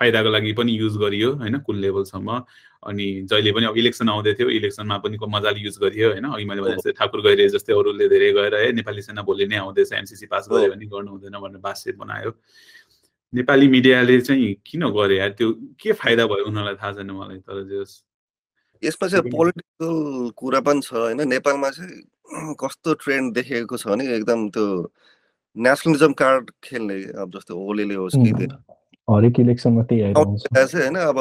फाइदाको लागि पनि युज गरियो होइन कुन लेभलसम्म अनि जहिले पनि अब इलेक्सन आउँदै थियो इलेक्सनमा पनि को मजाले युज गरियो होइन? अघि मैले भने जस्तै ठाकुर गइरहे जस्तै अरूले धेरै गएर है नेपाली सेना भोलि नै आउँदैछ एमसिसी पास हो। गर्यो भने गर्नु हुँदैन भनेर भाष्य बनायो। नेपाली मिडियाले चाहिँ किन गरे यार? त्यो के फाइदा भयो उनीहरूलाई थाहा छैन मलाई तर जे होस् यसमा चाहिँ पोलिटिकल कुरा पनि छ होइन? नेपालमा चाहिँ कस्तो ट्रेन्ड देखेको छ भने एकदम त्यो नेसनलिजम कार्ड खेल्ने अब जस्तो ओलीले होस् कि हरेक इलेक्सनमा त्यही आउँदा चाहिँ होइन अब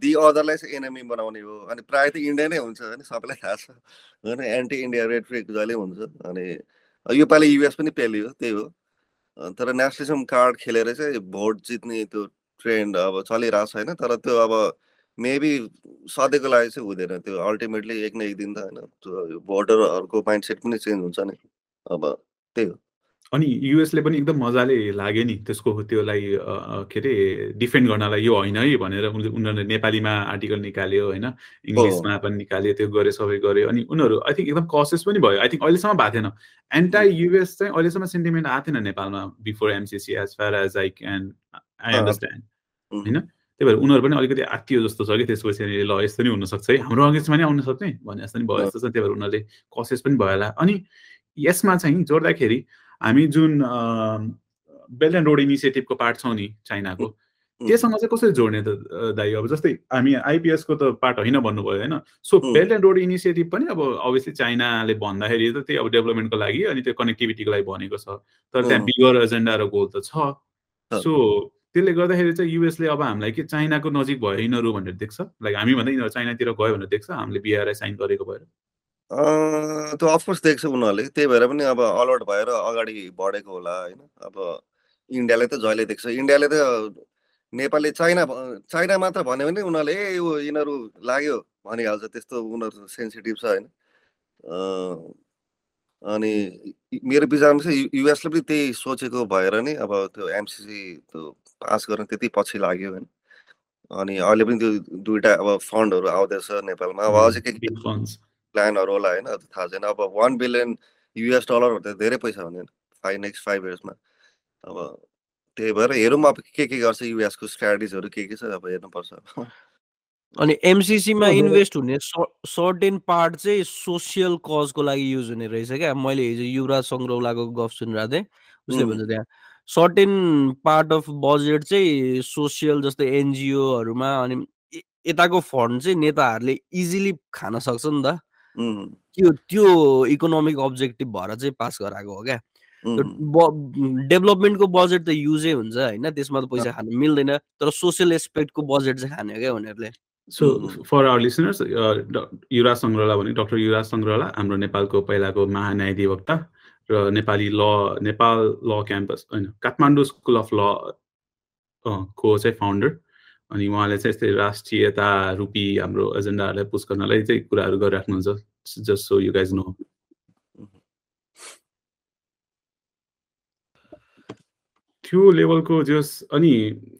दि अदरलाई चाहिँ एनिमी बनाउने हो अनि प्रायः त इन्डिया नै हुन्छ होइन सबैलाई थाहा छ। होइन एन्टी इन्डिया रेट्रिक जहिले हुन्छ अनि योपालि युएस पनि पेलियो त्यही हो। तर नेसनलिजम कार्ड खेलेर चाहिँ भोट जित्ने त्यो ट्रेन्ड अब चलिरहेको छ होइन तर त्यो अब मेबी सधैँको लागि चाहिँ हुँदैन त्यो अल्टिमेटली एक न एक दिन त होइन त्यो भोटरहरूको माइन्डसेट पनि चेन्ज हुन्छ नि अब त्यही हो। अनि युएसले पनि एकदम मजाले लाग्यो नि त्यसको त्यसलाई के अरे डिफेन्ड गर्नलाई। यो होइन है भनेर उनले उनीहरूले नेपालीमा आर्टिकल निकाल्यो होइन इङ्ग्लिसमा पनि निकाल्यो त्यो गरे सबै गऱ्यो अनि उनीहरू आई थिङ्क एकदम कसियस पनि भयो। आई थिङ्क अहिलेसम्म भएको थिएन। एन्टाई युएस चाहिँ अहिलेसम्म सेन्टिमेन्ट आएको थिएन नेपालमा before MCC as far as I can I understand. होइन? त्यही भएर उनीहरू पनि अलिकति आत्तियो जस्तो छ कि त्यसपछि ल यस्तो नि हुनसक्छ है। हाम्रो अगेन्स्टमा नि आउन सक्ने भने जस्तो नि भयो. जस्तो छ त्यही भएर उनीहरूले कसियस पनि भयो होला। अनि यसमा चाहिँ जोड्दाखेरि हामी जुन बेल्ट एन्ड रोड इनिसिएटिभको पार्ट छौँ नि चाइनाको. त्योसँग चाहिँ कसरी जोड्ने त दाइ अब जस्तै हामी आइपिएसको त पार्ट होइन भन्नुभयो होइन so. Belt and road initiative पनि अब अभियसली चाइनाले भन्दाखेरि त त्यही अब डेभलपमेन्टको लागि अनि त्यो कनेक्टिभिटीको लागि भनेको छ तर त्यहाँ. बिगर एजेन्डा र गोल त छ छ। सो त्यसले गर्दाखेरि चाहिँ युएसले अब हामीलाई के चाइनाको नजिक भयो यिनीहरू भनेर देख्छ लाइक हामी भन्दा यिनीहरू चाइनातिर गयो भनेर देख्छ हामीले बिआरआई साइन गरेको भएर अँ, त्यो अफकोर्स देख्छ उनीहरूले? त्यही भएर पनि अब अलर्ट भएर अगाडि बढेको होला होइन? अब इन्डियाले त जहिले देख्छ। इन्डियाले त नेपालले चाइना भ- चाइना मात्र भन्यो भने उनीहरूले ए यो यिनीहरू लाग्यो भनिहाल्छ। त्यस्तो उनीहरू सेन्सिटिभ छ होइन? अँ, अनि इ- मेरो विचारमा चाहिँ यु- युएसले पनि त्यही सोचेको भएर नै अब त्यो एमसिसी त्यो पास गर्न त्यति पछि लाग्यो होइन? अनि अहिले पनि त्यो दुइटा अब फन्डहरू आउँदैछ नेपालमा। अब अझै के के बिग फन्ड्स प्लानहरू होला होइन थाहा छैन। अब वान बिलियन युएस डलर त धेरै पैसा हो नि फाइभ नेक्स्ट फाइभ इयर्समा अब त्यही भएर हेरौँ अब के के गर्छ युएसको स्ट्राटेजिजहरू के के छ अब हेर्नुपर्छ अनि एमसिसीमा। इन्भेस्ट हुने सर्टेन पार्ट चाहिँ सोसियल कजको लागि युज हुने रहेछ क्या। मैले हिजो युवराज सङ्ग्रौलाको गफ सुनिरहेको थिएँ। उसले. भन्छ त्यहाँ सर्टेन पार्ट अफ बजेट चाहिँ सोसियल जस्तै एनजिओहरूमा अनि यताको फन्ड चाहिँ नेताहरूले इजिली खान सक्छ नि त। त्यो त्यो इकोनोमिक अब्जेक्टिभ भएर चाहिँ पास गराएको हो क्या। डेभलपमेन्टको बजेट त युजै हुन्छ होइन त्यसमा त पैसा खानु मिल्दैन तर सोसियल एस्पेक्टको बजेट चाहिँ खाने हो क्या उनीहरूले। So. For our listeners Yuvraj Sangraula भने डक्टर युवराज सङ्ग्रहला हाम्रो नेपालको पहिलाको महान्यायाधिवक्ता र नेपाली ल नेपाल ल क्याम्पस होइन काठमाडौँ स्कुल अफ ल को चाहिँ फाउन्डर अनि उहाँले चाहिँ यस्तै राष्ट्रियता रूपी हाम्रो एजेन्डाहरूलाई पुस गर्नलाई चाहिँ कुराहरू गरिराख्नुहुन्छ just so you guys know त्यो लेभलको जस अनि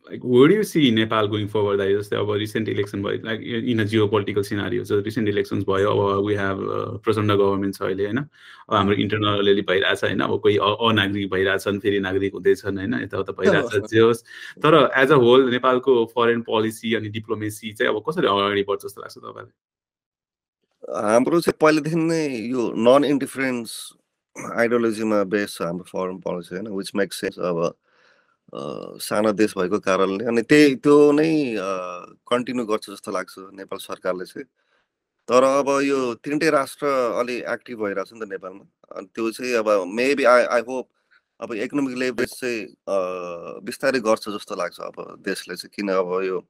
like word you see Nepal going forward दाइ जस्तै अब रिसेन्ट इलेक्सन भयो like in a geo political scenario छ रिसेन्ट इलेक्सन्स भयो अब वी हेभ प्रचण्ड गभर्मेन्ट छ अहिले होइन? अब हाम्रो इन्टरनल अलिअलि भइरहेछ होइन? अब कोही अनागरिक भइरहेछन् फेरि नागरिक हुँदैछन् होइन? यताउता भइरहेछ जे होस् तर एज अ होल नेपालको फरेन पोलिसी अनि डिप्लोमेसी चाहिँ अब कसरी अगाडि बढ्छ जस्तो लाग्छ तपाईँलाई? हाम्रो चाहिँ पहिलेदेखि नै यो नन इन्डिफरेन्स आइडियोलोजीमा बेस छ हाम्रो फरेन पोलिसी होइन? विच मेक सेन्स अब सानो देश भएको कारणले अनि त्यही त्यो नै कन्टिन्यू गर्छ जस्तो लाग्छ नेपाल सरकारले चाहिँ। तर अब यो तिनटै राष्ट्र अलि एक्टिभ भइरहेको छ नि त नेपालमा। अनि त्यो चाहिँ अब मेबी आई आई होप अब इकोनोमिक लेभरेज चाहिँ बिस्तारै गर्छ जस्तो लाग्छ अब देशले चाहिँ। किन अब यो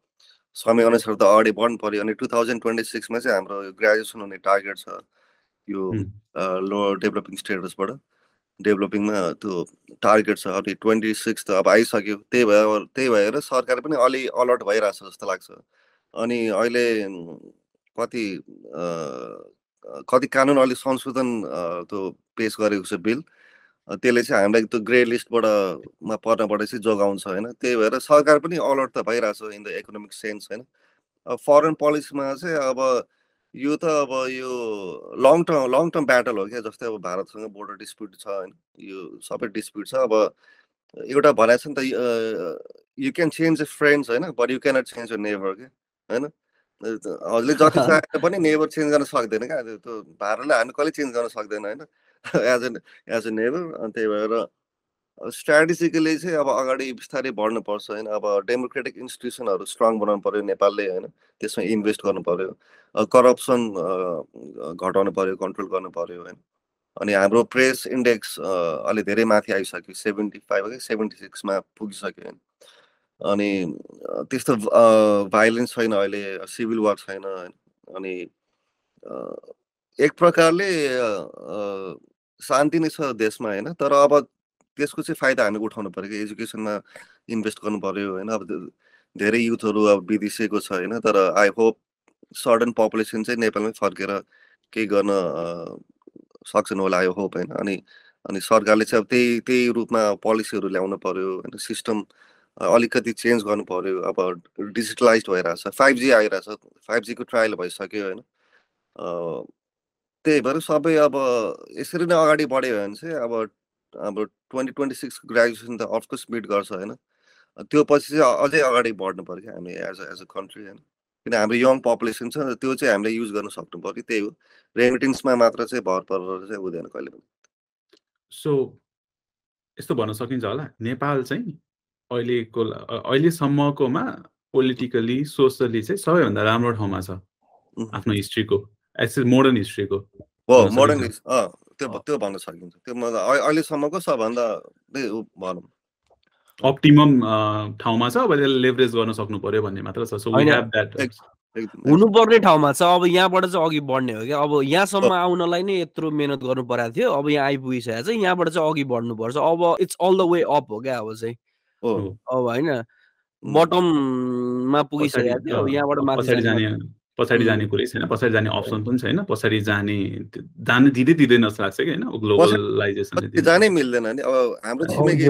समय अनुसार त अगाडि बढ्नु पर्यो अनि टु थाउजन्ड ट्वेन्टी सिक्समा चाहिँ हाम्रो ग्रेजुएसन हुने टार्गेट छ। यो। Lower developing स्टेटसबाट। डेभलपिङमा त्यो टार्गेट छ अलि ट्वेन्टी सिक्स त अब आइसक्यो। त्यही भएर त्यही भएर सरकार पनि अलि अलर्ट भइरहेछ जस्तो लाग्छ। अनि अहिले कति कति कानुन अलिक संशोधन त्यो पेस गरेको छ बिल। त्यसले चाहिँ हामीलाई त्यो ग्रे लिस्टबाट मा पर्नबाट चाहिँ जोगाउँछ होइन? त्यही भएर सरकार पनि अलर्ट त भइरहेछ इन द इकोनोमिक सेन्स होइन? फरेन पोलिसीमा चाहिँ अब यो त अब यो long term long term battle हो क्या? जस्तै अब भारतसँग बोर्डर डिस्प्युट छ होइन यो सबै डिस्प्युट छ। अब एउटा भनेको छ नि त you can change the friends होइन but you cannot change your neighbour क्या? होइन? हजुरले जति चाहे पनि नेभर चेन्ज गर्न सक्दैन क्या? त्यो भारतलाई हामी कहिले चेन्ज गर्न सक्दैन होइन? As an as a neighbour अनि त्यही भएर स्ट्राटेजिकली चाहिँ अब अगाडि बिस्तारै बढ्नुपर्छ होइन। अब डेमोक्रेटिक इन्स्टिट्युसनहरू स्ट्रङ बनाउनु पऱ्यो नेपालले होइन त्यसमा इन्भेस्ट गर्नु पऱ्यो करप्सन घटाउनु पऱ्यो कन्ट्रोल गर्नु पऱ्यो होइन। अनि हाम्रो प्रेस इन्डेक्स अलि धेरै माथि आइसक्यो सेभेन्टी फाइभ कि सेभेन्टी सिक्समा पुगिसक्यो होइन। अनि त्यस्तो भाइलेन्स छैन अहिले सिभिल वार छैन अनि एक प्रकारले शान्ति नै छ देशमा होइन। तर अब त्यसको चाहिँ फाइदा हामी उठाउनु पऱ्यो कि एजुकेसनमा इन्भेस्ट गर्नु पऱ्यो होइन। अब धेरै युथहरू अब विदेशिएको छ होइन तर आई होप सडन पपुलेसन चाहिँ नेपालमै फर्केर केही गर्न सक्छन् होला आई होप होइन। अनि अनि सरकारले चाहिँ अब त्यही त्यही रूपमा पोलिसीहरू ल्याउनु पर्यो होइन सिस्टम अलिकति चेन्ज गर्नु पर्यो अब डिजिटलाइज भइरहेछ फाइभ जी आइरहेछ फाइभ जीको ट्रायल भइसक्यो होइन। त्यही भएर सबै अब यसरी नै अगाडि बढ्यो भने चाहिँ अब अब ट्वेन्टी ट्वेन्टी सिक्स ग्रेजुएसन त अफकोर्स मिट गर्छ होइन? त्यो पछि चाहिँ अझै अगाडि बढ्नु पऱ्यो क्या हामी as a as a country होइन? किन हाम्रो यङ पपुलेसन छ त्यो चाहिँ हामीले युज गर्न सक्नु पऱ्यो त्यही हो। रेमिटेन्समा मात्र चाहिँ भर परेर चाहिँ हुँदैन कहिले पनि। सो यस्तो भन्न सकिन्छ होला। नेपाल चाहिँ अहिलेको अहिलेसम्मकोमा पोलिटिकली सोसली चाहिँ सबैभन्दा राम्रो ठाउँमा छ. आफ्नो हिस्ट्रीको एज मोडर्न हिस्ट्रीको मोडर्न त्यो। त्यो भन्न सकिन्छ त्यो मतलब अहि- अहिलेसम्मको सबभन्दा भनौँ अप्टिमम ठाउँमा छ अब त्यसलाई लेभरेज गर्न सक्नु पर्यो भन्ने मात्र छ सो वी हेभ द्याट हुनुपर्ने ठाउँमा छ अब यहाँबाट चाहिँ अघि बढ्ने हो क्या अब यहाँसम्म आउनलाई नै यत्रो मेहनत गर्नु परेको थियो अब यहाँ आइपुगिसकेको छ यहाँबाट चाहिँ अघि बढ्नुपर्छ अब it's all the way up हो क्या अब चाहिँ। अब होइन. बटममा पुगिसकेको थियो अब यहाँबाट माथि पछाडि जाने कुरै छैन पछाडि जाने अप्सन पनि छैन पछाडि जाने जान दिँदै दिँदैन जस्तो लाग्छ कि होइन? ग्लोबलाइजेसनले त्यो जानै मिल्दैन नि। अब हाम्रो छिमेकी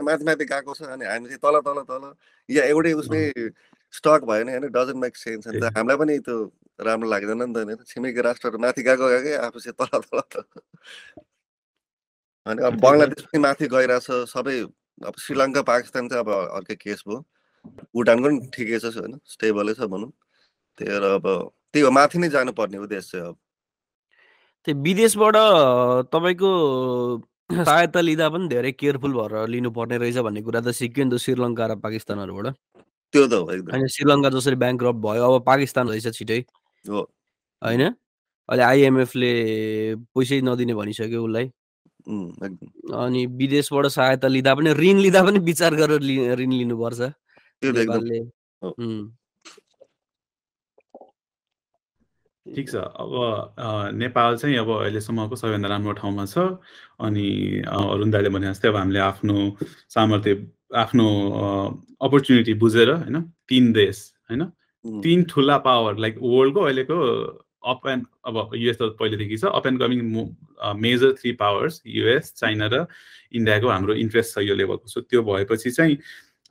माथि माथि गएको छ अनि हामी चाहिँ तल तल तल या एउटै उसमै स्टक भयो भने होइन डजन्ट मेक सेन्स नि त त्यही। हामीलाई पनि त्यो राम्रो लाग्दैन नि त होइन छिमेकी राष्ट्रहरू माथि गएको गएकै आफू चाहिँ तल तल तल। अनि अब। बङ्गलादेश पनि माथि गइरहेछ। सबै अब श्रीलङ्का पाकिस्तान चाहिँ अब अर्कै केस भयो। भुटानको पनि ठिकै छ होइन? स्टेबलै छ भनौँ। त्यही भएर अब त्यही हो माथि नै जानुपर्ने चाहिँ अब। त्यो विदेशबाट तपाईँको सहायता लिँदा पनि धेरै केयरफुल भएर लिनुपर्ने रहेछ भन्ने कुरा त सिक्यो नि त श्रीलङ्का र पाकिस्तानहरूबाट। त्यो त हो एकदम। श्रीलङ्का जसरी ब्याङ्क्रप्ट भयो अब पाकिस्तान रहेछ छिटै। हो। होइन? अहिले आइएमएफले पैसै नदिने भनिसक्यो उसलाई। अनि विदेशबाट सहायता लिँदा पनि ऋण लिँदा पनि विचार गरेर ऋण लिनुपर्छ। नेपालले हो। उम्. ठिक छ। अब नेपाल चाहिँ अब अहिलेसम्मको सबैभन्दा राम्रो ठाउँमा छ अनि अरुण दाइले भने जस्तै अब हामीले आफ्नो सामर्थ्य आफ्नो अपर्च्युनिटी बुझेर होइन तिन देश होइन तिन ठुला पावर लाइक वर्ल्डको अहिलेको अप एन्ड अब युएस त पहिलेदेखि छ up and coming major three powers US China र इन्डियाको हाम्रो इन्ट्रेस्ट छ यो लेभलको सो त्यो भएपछि चाहिँ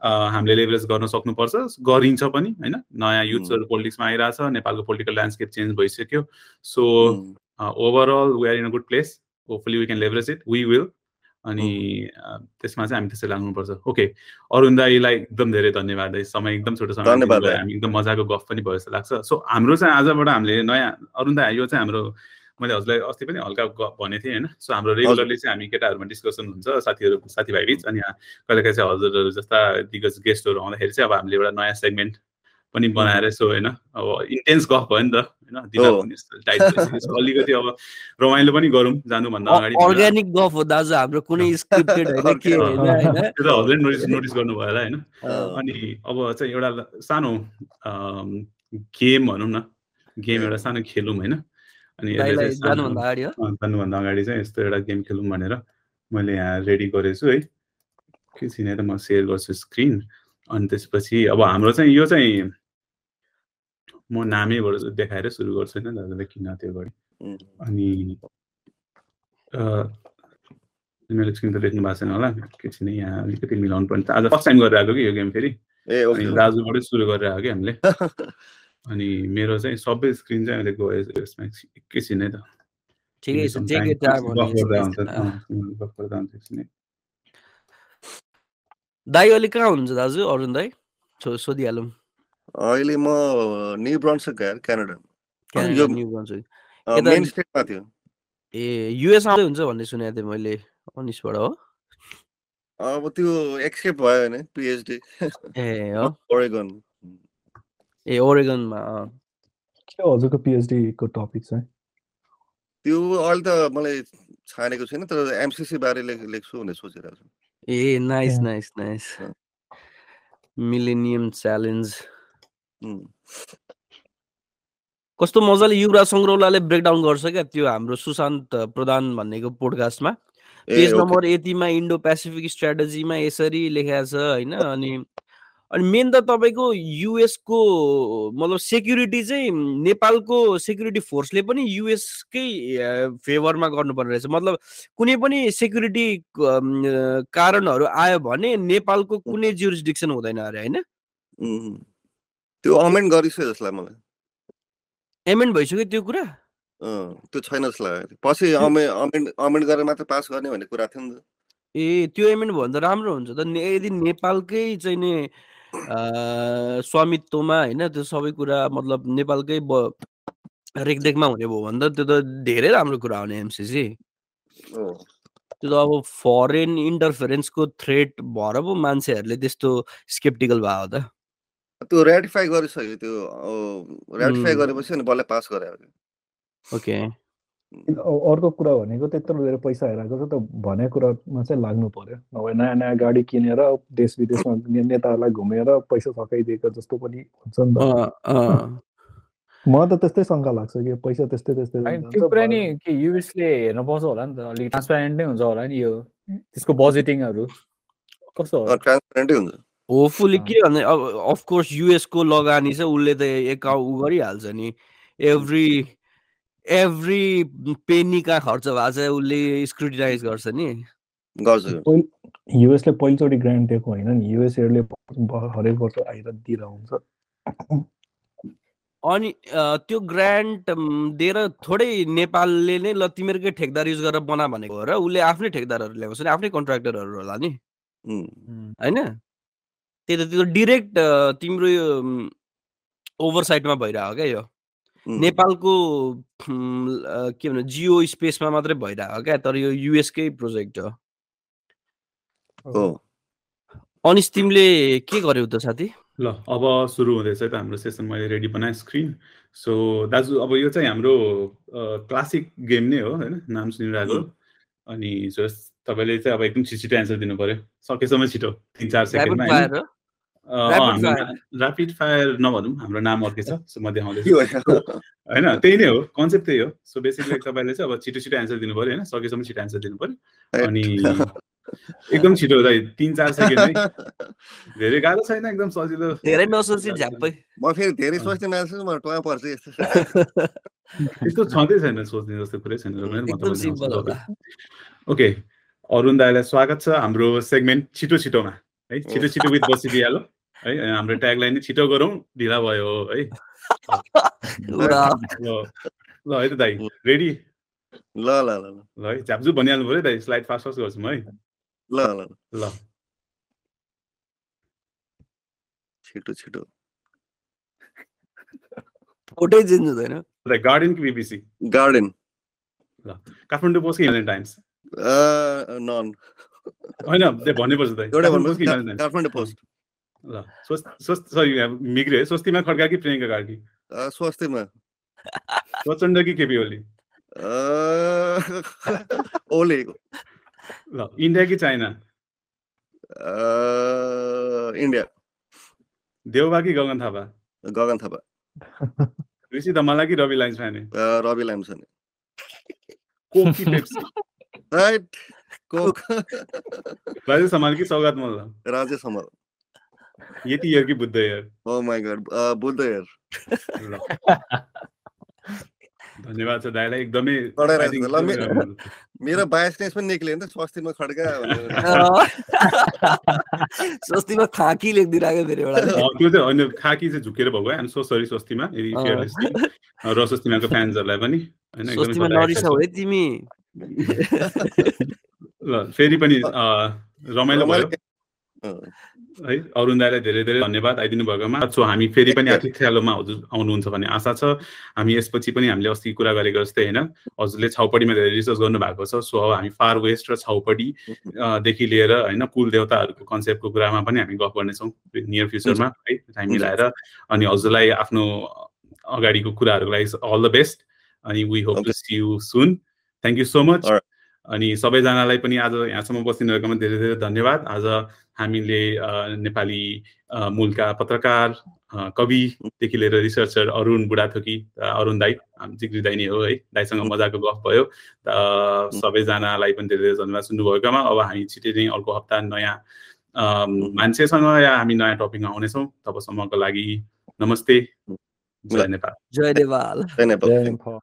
हामीले लेभरेज गर्न सक्नुपर्छ। गरिन्छ पनि होइन? नयाँ युथ्सहरू पोलिटिक्समा आइरहेछ नेपालको पोलिटिकल ल्यान्डस्केप चेन्ज भइसक्यो। So overall we are in a good place hopefully we can leverage it we will अनि त्यसमा चाहिँ हामी त्यसै लाग्नुपर्छ। ओके अरुण दाईलाई एकदम धेरै धन्यवाद है। समय एकदम छोटो समय। हामी एकदम मजाको गफ पनि भयो जस्तो लाग्छ। सो हाम्रो चाहिँ आजबाट हामीले नयाँ अरुण दाई यो चाहिँ हाम्रो मैले हजुरलाई अस्ति पनि हल्का गफ भनेको थिएँ होइन। सो हाम्रो रेगुलरली चाहिँ हामी केटाहरूमा डिस्कसन हुन्छ साथीहरू साथीभाइ बिच अनि यहाँ कहिले कहिले चाहिँ हजुरहरू जस्ता दिग्गज गेस्टहरू आउँदाखेरि चाहिँ अब हामीले एउटा नयाँ सेगमेन्ट पनि बनाएर यसो होइन अब इन्टेन्स गफ भयो नि त होइन। अलिकति अब रमाइलो पनि गरौँ जानुभन्दा अगाडि। अर्ग्यानिक गफ हो दाजु हाम्रो कुनै स्क्रिप्टेड होइन के होइन होइन। त्यो त हजुरले नोटिस नोटिस गर्नुभयो होला होइन। अनि अब चाहिँ एउटा सानो गेम भनौँ न। गेम एउटा सानो खेलौँ होइन। अनि जानुभन्दा अगाडि चाहिँ यस्तो एउटा गेम खेलौँ भनेर मैले यहाँ रेडी गरेको छु है एकैछिन त म सेयर गर्छु स्क्रिन अनि त्यसपछि अब हाम्रो चाहिँ यो चाहिँ म नामैबाट देखाएर सुरु गर्छु होइन दाजुलाई किन त्यो गरेँ अनि अ, मेरो स्क्रिन त देख्नु भएको छैन होला एकैछिन यहाँ अलिकति मिलाउनु पर्ने आज फर्स्ट टाइम गरेर आएको कि यो गेम फेरि दाजुबाटै सुरु गरेर आएको कि हामीले अनि मेरो चाहिँ सबै स्क्रिन चाहिँ अहिले गयो यसमा एकैछिन है त। ठिकै छ हुन्छ। दाइ अहिले कहाँ हुनुहुन्छ दाजु अरुण दाइ छो सोधिहालौँ। अहिले म न्यु ब्रन्सक गएर क्यानाडा। यो न्यू ब्रन्सविक यता- मेन स्टेटमा थियो। ए युएस आउँदै हुन्छ भन्ने सुनेको थिएँ मैले अनिसबाट हो। अब त्यो एक्सेप्ट भयो भने पिएचडी। ए हो। ओरेगन। ए ओरेगनमा। के हजुरको पिएचडी को टपिक चाहिँ त्यो अहिले त मलाई छानेको छैन तर एमसिसी बारे लेख- लेख्छु भनेर सोचिरहेको छु। ए nice. Nice nice. Millennium challenge कस्तो मजाले युवराज सङ्ग्रौलाले ब्रेकडाउन गर्छ क्या त्यो हाम्रो सुशान्त प्रधान भन्नेको पोडकास्टमा पेज नम्बर यतिमा इन्डो पेसिफिक स्ट्राटेजीमा यसरी लेखाएको छ होइन? अनि अनि मेन त तपाईँको युएसको मतलब सेक्युरिटी चाहिँ नेपालको सेक्युरिटी फोर्सले पनि युएसकै फेभरमा गर्नुपर्ने रहेछ। मतलब कुनै पनि सेक्युरिटी कारणहरू आयो भने नेपालको कुनै जुरिस्डिक्सन हुँदैन अरे होइन? त्यो अमेन्ड गरिसक्यो जस्तो लाग्यो मलाई। एमेन्ड भइसक्यो त्यो कुरा? त्यो छैन जस्तो लाग्यो पछि अमे अमेन्ड अमेन्ड गरेर मात्र पास गर्ने भन्ने कुरा थियो नि त। ए त्यो एमेन्ट भयो भने त राम्रो हुन्छ त। यदि नेपालकै चाहिँ स्वामित्वमा होइन त्यो सबै कुरा मतलब नेपालकै रेखदेखमा हुने भयो भने त त्यो त धेरै राम्रो कुरा हो नि एमसिसी। त्यो त अब फरेन इन्टरफेरेन्सको थ्रेट भएर पो मान्छेहरूले त्यस्तो स्केप्टिकल भयो त त्यो रेटिफाई गरिसक्यो त्यो रेटिफाई. गरेपछि अनि बल्ल पास गरे ओके अर्को कुरा भनेको त्यत्रो धेरै पैसा हेरेको छ त भने कुरामा चाहिँ लाग्नु पर्यो। नभए नयाँ नयाँ गाडी किनेर देश विदेशमा नेताहरूलाई घुमेर पैसा सकाइदिएको जस्तो पनि हुन्छ नि त। म त त्यस्तै शङ्का लाग्छ कि पैसा त्यस्तै त्यस्तै त्यो कुरा नि। के युएसले हेर्न पाउँछ होला नि त। अलिक ट्रान्सप्यारेन्ट नै हुन्छ होला नि यो। त्यसको बजेटिङहरू कस्तो ट्रान्सपेरेन्टै हुन्छ। होपफुली। के भने अब अफकोर्स युएसको लगानी चाहिँ उसले त एक ऊ गरिहाल्छ नि। एभ्री एभ्री पेनी कहाँ खर्च भएको छ उसले स्क्रुटिनाइज गर्छ नि गर्छ पहिल- युएसले पहिलोचोटि ग्रान्ट दिएको होइन नि युएसएले हरेक वर्ष आएर दिएर हुन्छ. अनि त्यो ग्रान्ट दिएर थोरै नेपालले नै ल तिमीहरूकै ठेकदार युज गरेर बना भनेको हो र उसले आफ्नै ठेकदारहरू ल्याएको छ नि आफ्नै कन्ट्र्याक्टरहरू होला नि। होइन? त्यही त त्यो डिरेक्ट तिम्रो यो ओभरसाइटमा भइरहेको क्या यो। नेपालको के भन्नु जियो स्पेसमा मात्रै भइरहेको क्या? तर यो युएसकै प्रोजेक्ट हो। अनिस तिमीले के गर्यौ त साथी? ल अब सुरु हुँदैछ त हाम्रो सेसन। मैले रेडी बनाएँ स्क्रिन। सो दाजु अब यो चाहिँ हाम्रो क्लासिक गेम नै हो होइन? नाम सुनिरहेको अनि जस तपाईँले चाहिँ अब एकदम छिटो छिटो एन्सर दिनु पर्यो। सकेसम्म छिटो तिन चार सेकेन्डमा ऱ्यापिड फायर नभनौँ हाम्रो नाम अर्कै छ सो म देखाउँदैछु? होइन त्यही नै हो कन्सेप्ट त्यही हो। सो बेसिकली तपाईँले चाहिँ अब छिटो छिटो एन्सर दिनु पर्यो होइन? सकेसम्म छिटो एन्सर दिनु पर्यो। अनि एकदम छिटो दाइ तिन चार सेकेन्ड है। धेरै गाह्रो छैन एकदम सजिलो। धेरै नसोची झ्याप्पै। म फेरि धेरै सोच्ने मान्छे म टुवा पर्छु यस्तो। त्यस्तो छँदै छैन सोच्ने जस्तो कुरै छैन। ओके अरुण दाईलाई स्वागत छ हाम्रो सेगमेन्ट छिटो छिटोमा। है छिटो छिटो विथ बसिदिइहालो है हाम्रो ट्यागलाइन नै छिटो गरौँ ढिला भयो है। ल ल है त दाई रेडी ल ल ल ल। ल है झ्याप्जु भनिहाल्नु पऱ्यो दाइ स्लाइड फास्ट फास्ट गर्छु म है। ल ल ल। ल। छिटो छिटो। फोटै चेन्ज हुँदैन दाइ गार्डन कि बिबिसी गार्डन काठमाडौँ पोस्ट कि हिमालयन टाइम्स नन। होइन भन्नुपर्छ दाइ एउटै कि काठमाडौँ पोस्ट ल स्वस् स्वस् सरी मिग्रे स्वस्तिमा खड्का कि प्रियङ्का कार्की अ, स्वस्तिमा। प्रचण्ड कि केपी ओली? ओले। ल इन्डिया कि चाइना? इन्डिया। देउबा कि गगन थापा? गगन थापा। ऋषि धमाला कि रवि लाइन्स फ्याने रवि लामछाने कोक कि Pepsi? Right Coke. Rajesh Hamal कि सौगात मल्ल? राजेश हमाल यति इयर कि Buddha Air oh my god Buddha यार ल। धन्यवाद छ दाइलाई एकदमै। मेरो बायसनेस पनि निक्ल्यो नि त स्वास्थ्यमा खड्का। स्वस्तिमा खाकी लेखिदिइरहेको फेरि एउटा त्यो चाहिँ होइन खाकी चाहिँ झुकेर भएको है? सो सरी स्वस्तिमा यदि र स्वस्तिमाको फ्यान्सहरूलाई पनि होइन स्वस्तिमा तिमी। ल फेरि पनि रमाइलो भयो है अरुण दाईलाई धेरै धेरै धन्यवाद। आइदिनु भएकोमा सो हामी फेरि पनि आतिथ्यालोमा हजुर आउनुहुन्छ भन्ने आशा छ। हामी यसपछि पनि हामीले अस्ति कुरा गरेको जस्तै होइन हजुरले छाउपडीमा धेरै रिसर्च गर्नु भएको छ। सो अब हामी फार वेस्ट र छाउपडी अँ, देखि लिएर होइन कुल देवताहरूको कन्सेप्टको कुरामा पनि हामी गफ गर्नेछौँ नियर फ्युचरमा है टाइम। मिलाएर। अनि हजुरलाई आफ्नो अगाडिको कुराहरूको लागि अल द बेस्ट अनि we hope to. See you soon thank you so much. अनि सबैजनालाई पनि आज यहाँसम्म बसिनु भएकोमा धेरै धेरै धन्यवाद। आज हामीले नेपाली मूलका पत्रकार कविदेखि लिएर रिसर्चर अरुण बुढाथोकी अरुण दाई जिग्री दाई नै हो है। दाईसँग मजाको गफ भयो। सबैजनालाई पनि धेरै धेरै धन्यवाद सुन्नुभएकोमा। अब हामी छिटै नै अर्को हप्ता नयाँ मान्छेसँग या हामी नयाँ टपिकमा आउनेछौँ। तबसम्मको लागि नमस्ते। जय नेपाल। जय देवाल धन्यवाद जय नेपाल।